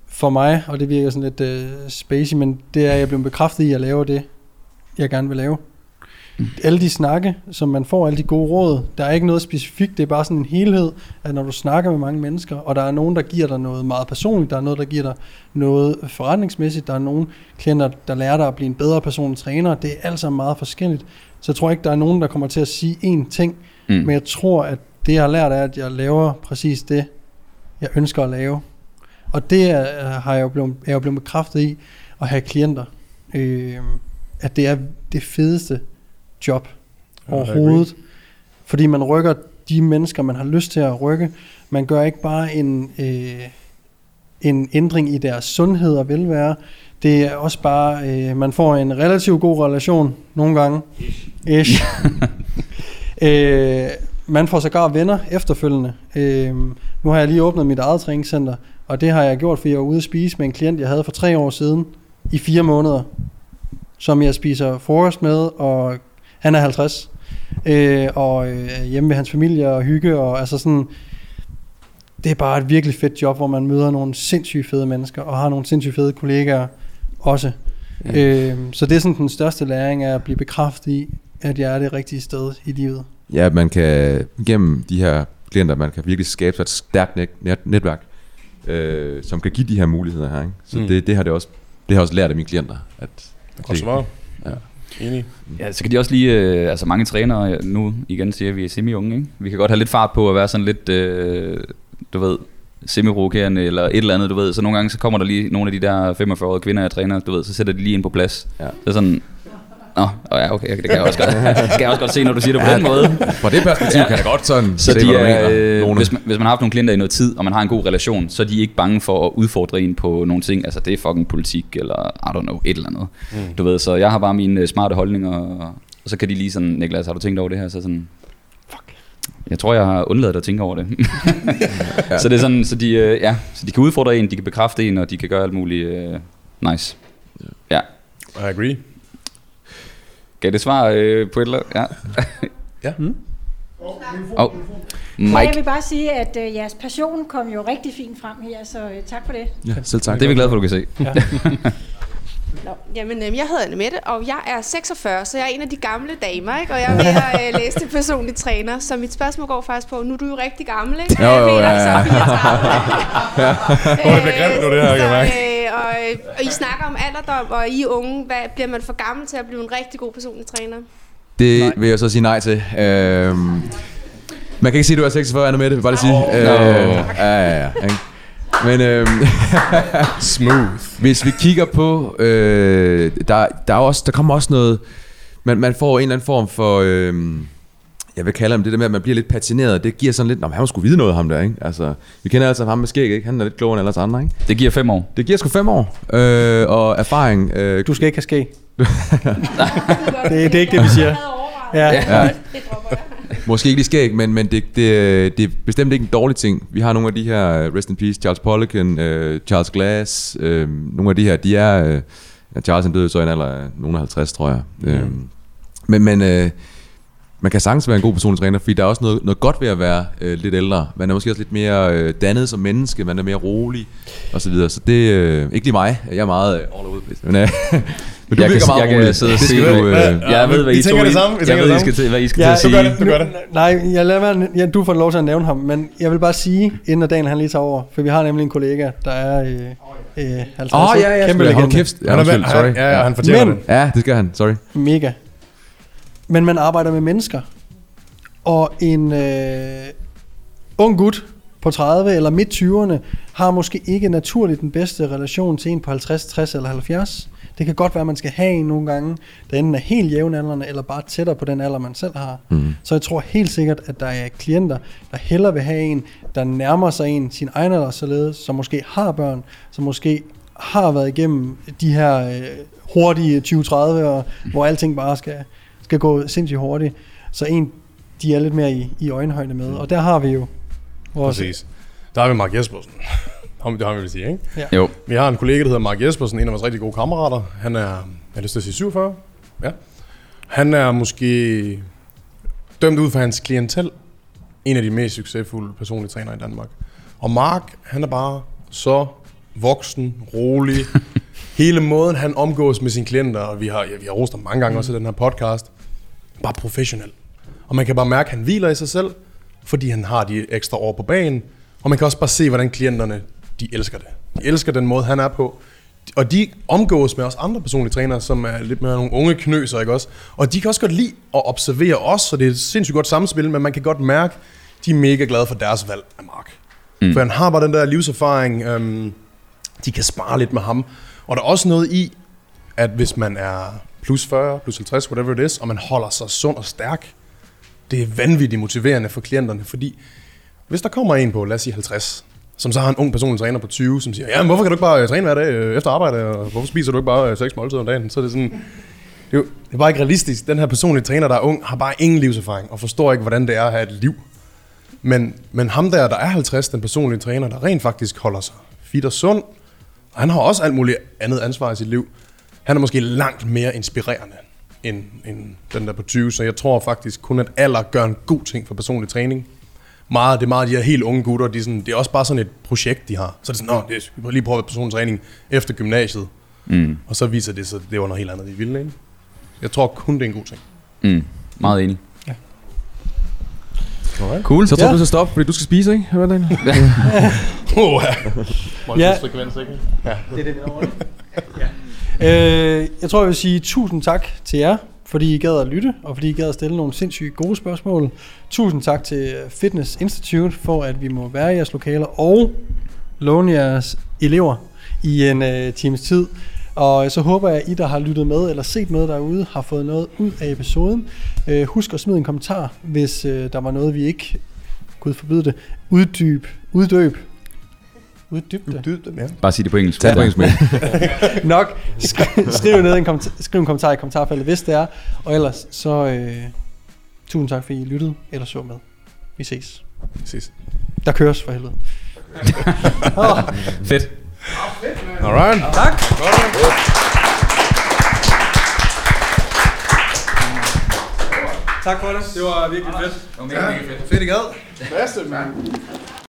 for mig, og det virker sådan lidt uh, spacey, men det er, at jeg bliver bekræftet i at lave det, jeg gerne vil lave. Alle de snakke, som man får, alle de gode råd, der er ikke noget specifikt, det er bare sådan en helhed, at når du snakker med mange mennesker, og der er nogen, der giver dig noget meget personligt, der er noget, der giver dig noget forretningsmæssigt, der er nogle klienter, der lærer dig at blive en bedre personlig træner, det er alt sammen meget forskelligt. Så jeg tror ikke, der er nogen, der kommer til at sige én ting, mm. men jeg tror, at det, jeg har lært, er, at jeg laver præcis det, jeg ønsker at lave. Og det er, har jeg jo blevet, jeg er jo blevet bekræftet i at have klienter. Øh, at det er det fedeste job overhovedet. Fordi man rykker de mennesker, man har lyst til at rykke. Man gør ikke bare en, øh, en ændring i deres sundhed og velvære. Det er også bare, øh, man får en relativt god relation nogle gange. Ish. øh, man får sågar venner efterfølgende. Øh, nu har jeg lige åbnet mit eget træningscenter, og det har jeg gjort, fordi jeg var ude at spise med en klient, jeg havde for tre år siden, i fire måneder, som jeg spiser frokost med, og han er 50, øh, og øh, hjemme ved hans familie og hygge, og altså sådan, det er bare et virkelig fedt job, hvor man møder nogle sindssygt fede mennesker, og har nogle sindssygt fede kollegaer også. Ja. Øh, så det er sådan den største læring, er at blive bekræftet i, at jeg er det rigtige sted i livet. Ja, man kan gennem de her klienter, man kan virkelig skabe sig et stærkt net, net, netværk, øh, som kan give de her muligheder her. Ikke? Så Mm. det, det, har det også det har jeg også lært af mine klienter. At, Godt svaret. Enig. Ja, så kan de også lige, øh, altså mange trænere, nu igen siger vi er semi-unge, ikke? Vi kan godt have lidt fart på at være sådan lidt, øh, du ved, semi eller et eller andet, du ved. Så nogle gange så kommer der lige nogle af de der 45-årige kvinder, jeg træner, du ved, så sætter de lige ind på plads. Ja. Er sådan, Nå, åh ja, okay, det kan jeg også godt, det kan jeg også godt se, når du siger det på Ja, den måde. fra det perspektiv kan jeg godt sådan så se, de hvad du er, mener, øh, hvis, man, hvis man har haft nogle klienter i noget tid, og man har en god relation, så er de ikke bange for at udfordre en på nogle ting. Altså det er fucking politik, eller I don't know, et eller andet. Mm. Du ved, så jeg har bare mine øh, smarte holdninger, og, så kan de lige sådan, Niklas, har du tænkt over det her? Så sådan, fuck. Jeg tror, jeg har undladet at tænke over det. Ja. Så det er sådan, så de, øh, ja, så de kan udfordre en, de kan bekræfte en, og de kan gøre alt muligt øh, nice. Ja. I agree. Gav det svar øh, på et eller Ja. Ja. Mm. Oh. Så jeg Mike. vil bare sige, at øh, jeres passion kom jo rigtig fint frem her, så øh, tak for det. Ja, selv tak. Det er vi glade for, du kan se. Ja. Nå, jamen, øh, jeg hedder Annemette, og jeg er 46, så jeg er en af de gamle damer, ikke? Og jeg er ved at øh, læse til personlig træner, så mit spørgsmål går faktisk på, nu er du jo rigtig gammel, ikke? Jo, jo, Jeg ja, så ja. er 34. Åh, det bliver grimt nu, det her, kan jeg mærke. øh, og, øh, og I snakker om alderdom, og I er unge. Hvad, bliver man for gammel til at blive en rigtig god personlig træner? Det nej. vil jeg så sige nej til. Øhm, man kan ikke sige, at du er 46, Anna Mette, bare lige sige. Oh, Øh, no. ja, ja, ja. Men øhm, Smooth. hvis vi kigger på, øh, der, der, er også, der kommer også noget, man, man får en eller anden form for, øh, jeg vil kalde ham det der med, at man bliver lidt patineret. Det giver sådan lidt, han må sgu vide noget ham der, ikke? Altså, vi kender altså ham med skæg, ikke? Han er lidt klogere end alle os andre, ikke? Det giver fem år. Det giver sgu fem år, øh, og erfaring. Øh, Du skal ikke have skæg. det, det er ikke det, vi siger. Ja. Ja. Måske ikke lige skæg, men, men det, det, det er bestemt ikke en dårlig ting. Vi har nogle af de her, øh, rest in peace, Charles Poliquin, uh, Charles Glass, uh, nogle af de her, de er, uh, ja, Charles han døde så i en alder af nogen af 50, tror jeg. Mm. Uh, men men uh, man kan sagtens være en god personlig træner, fordi der er også noget, noget godt ved at være uh, lidt ældre. Man er måske også lidt mere uh, dannet som menneske, man er mere rolig, og så videre. Så det er uh, ikke lige mig, jeg er meget uh, all over the place. Men, uh, Men du jeg virker kan, meget jeg kan rolig. sidde og Det se du. Øh, jeg ved, hvad I to... tænker det I- samme, Jeg ved, det I skal til, hvad I skal Ja, til du gør at det, sige. du gør det. Nej, jeg lader være, ja, du får lov til at nævne ham, men jeg vil bare sige, inden at Daniel han lige tager over, for vi har nemlig en kollega, der er øh, øh, 50 Åh, oh, ja, ja, kæmpe legende. kæft. Ja, Han er undskyld, sorry. ja, ja, han fortjener Men- det. Ja, det skal han. Sorry. Mega. Men man arbejder med mennesker. Og en øh, ung gut på 30 eller midt 20'erne har måske ikke naturligt den bedste relation til en på 50, 60 eller 70. Det kan godt være, at man skal have en nogle gange, der enten er helt jævnaldrende, eller bare tættere på den alder, man selv har. Mm. Så jeg tror helt sikkert, at der er klienter, der hellere vil have en, der nærmer sig en sin egen alder således, som måske har børn, som måske har været igennem de her øh, hurtige 20-30 år, hvor alting bare skal, skal gå sindssygt hurtigt. Så en, de er lidt mere i, i øjenhøjde med. Og der har vi jo vores... Præcis. Der har vi Mark Jespersen. Ham, det har vi vil sige, ikke? Ja. Jo. Vi har en kollega, der hedder Mark Jespersen, en af vores rigtig gode kammerater. Han er, jeg har lyst til at sige 47. Ja. Han er måske dømt ud for hans klientel. En af de mest succesfulde personlige trænere i Danmark. Og Mark, han er bare så voksen, rolig. Hele måden, han omgås med sine klienter, og vi har, ja, vi har rost ham mange gange også i den her podcast, bare professionel. Og man kan bare mærke, at han hviler i sig selv, fordi han har de ekstra år på banen. Og man kan også bare se, hvordan klienterne, de elsker det. De elsker den måde, han er på. Og de omgås med os andre personlige trænere, som er lidt mere nogle unge knøser, ikke også? Og de kan også godt lide at observere os, så det er et sindssygt godt samspil, men man kan godt mærke, de er mega glade for deres valg af Mark. Mm. For han har bare den der livserfaring, øhm, de kan spare lidt med ham. Og der er også noget i, at hvis man er plus 40, plus 50, whatever it is, og man holder sig sund og stærk, det er vanvittigt motiverende for klienterne, fordi hvis der kommer en på, lad os sige 50, som så har en ung personlig træner på 20, som siger, ja, men hvorfor kan du ikke bare øh, træne hver dag øh, efter arbejde, og hvorfor spiser du ikke bare øh, seks måltider om dagen? Så er det sådan, det er, jo, det er bare ikke realistisk. Den her personlige træner, der er ung, har bare ingen livserfaring, og forstår ikke, hvordan det er at have et liv. Men, men ham der, der er 50, den personlige træner, der rent faktisk holder sig fit og sund, og han har også alt muligt andet ansvar i sit liv, han er måske langt mere inspirerende end, end den der på 20, så jeg tror faktisk kun, at alder gør en god ting for personlig træning. Meget, det er meget de her helt unge gutter, de er sådan, det er også bare sådan et projekt, de har. Så er det sådan, nå, det, vi må lige prøve personlig træning efter gymnasiet. Mm. Og så viser det sig, at det var noget helt andet, de ville. Ikke? Jeg tror kun, det er en god ting. Mm. Meget enig. Alright. Cool. Så tror Ja. du, du skal stoppe, fordi du skal spise, ikke? Hvad er det? Oh, ja. Ja. Frekvens, ikke? Ja. Det er det, ja. øh, jeg tror, jeg vil sige tusind tak til jer, fordi I gad at lytte, og fordi I gad at stille nogle sindssygt gode spørgsmål. Tusind tak til Fitness Institute for, at vi må være i jeres lokaler og låne jeres elever i en øh, times tid. Og øh, så håber jeg, at I, der har lyttet med eller set noget derude, har fået noget ud af episoden. Øh, husk at smide en kommentar, hvis øh, der var noget, vi ikke, gud forbyde det, uddyb, uddøb, uddyb det. Uddyb det, ja. Bare sig det på engelsk. Tag det på engelsk med. Nok. Skriv, skriv, ned en kommentar, skriv en kommentar i kommentarfeltet, hvis det er. Og ellers så øh, tusind tak, fordi I lyttede eller så med. Vi ses. Ses. Der køres for helvede. Fedt. Alright. Tak. Tak for det. Det var virkelig fedt. Fedt i gad. Bedste, mand.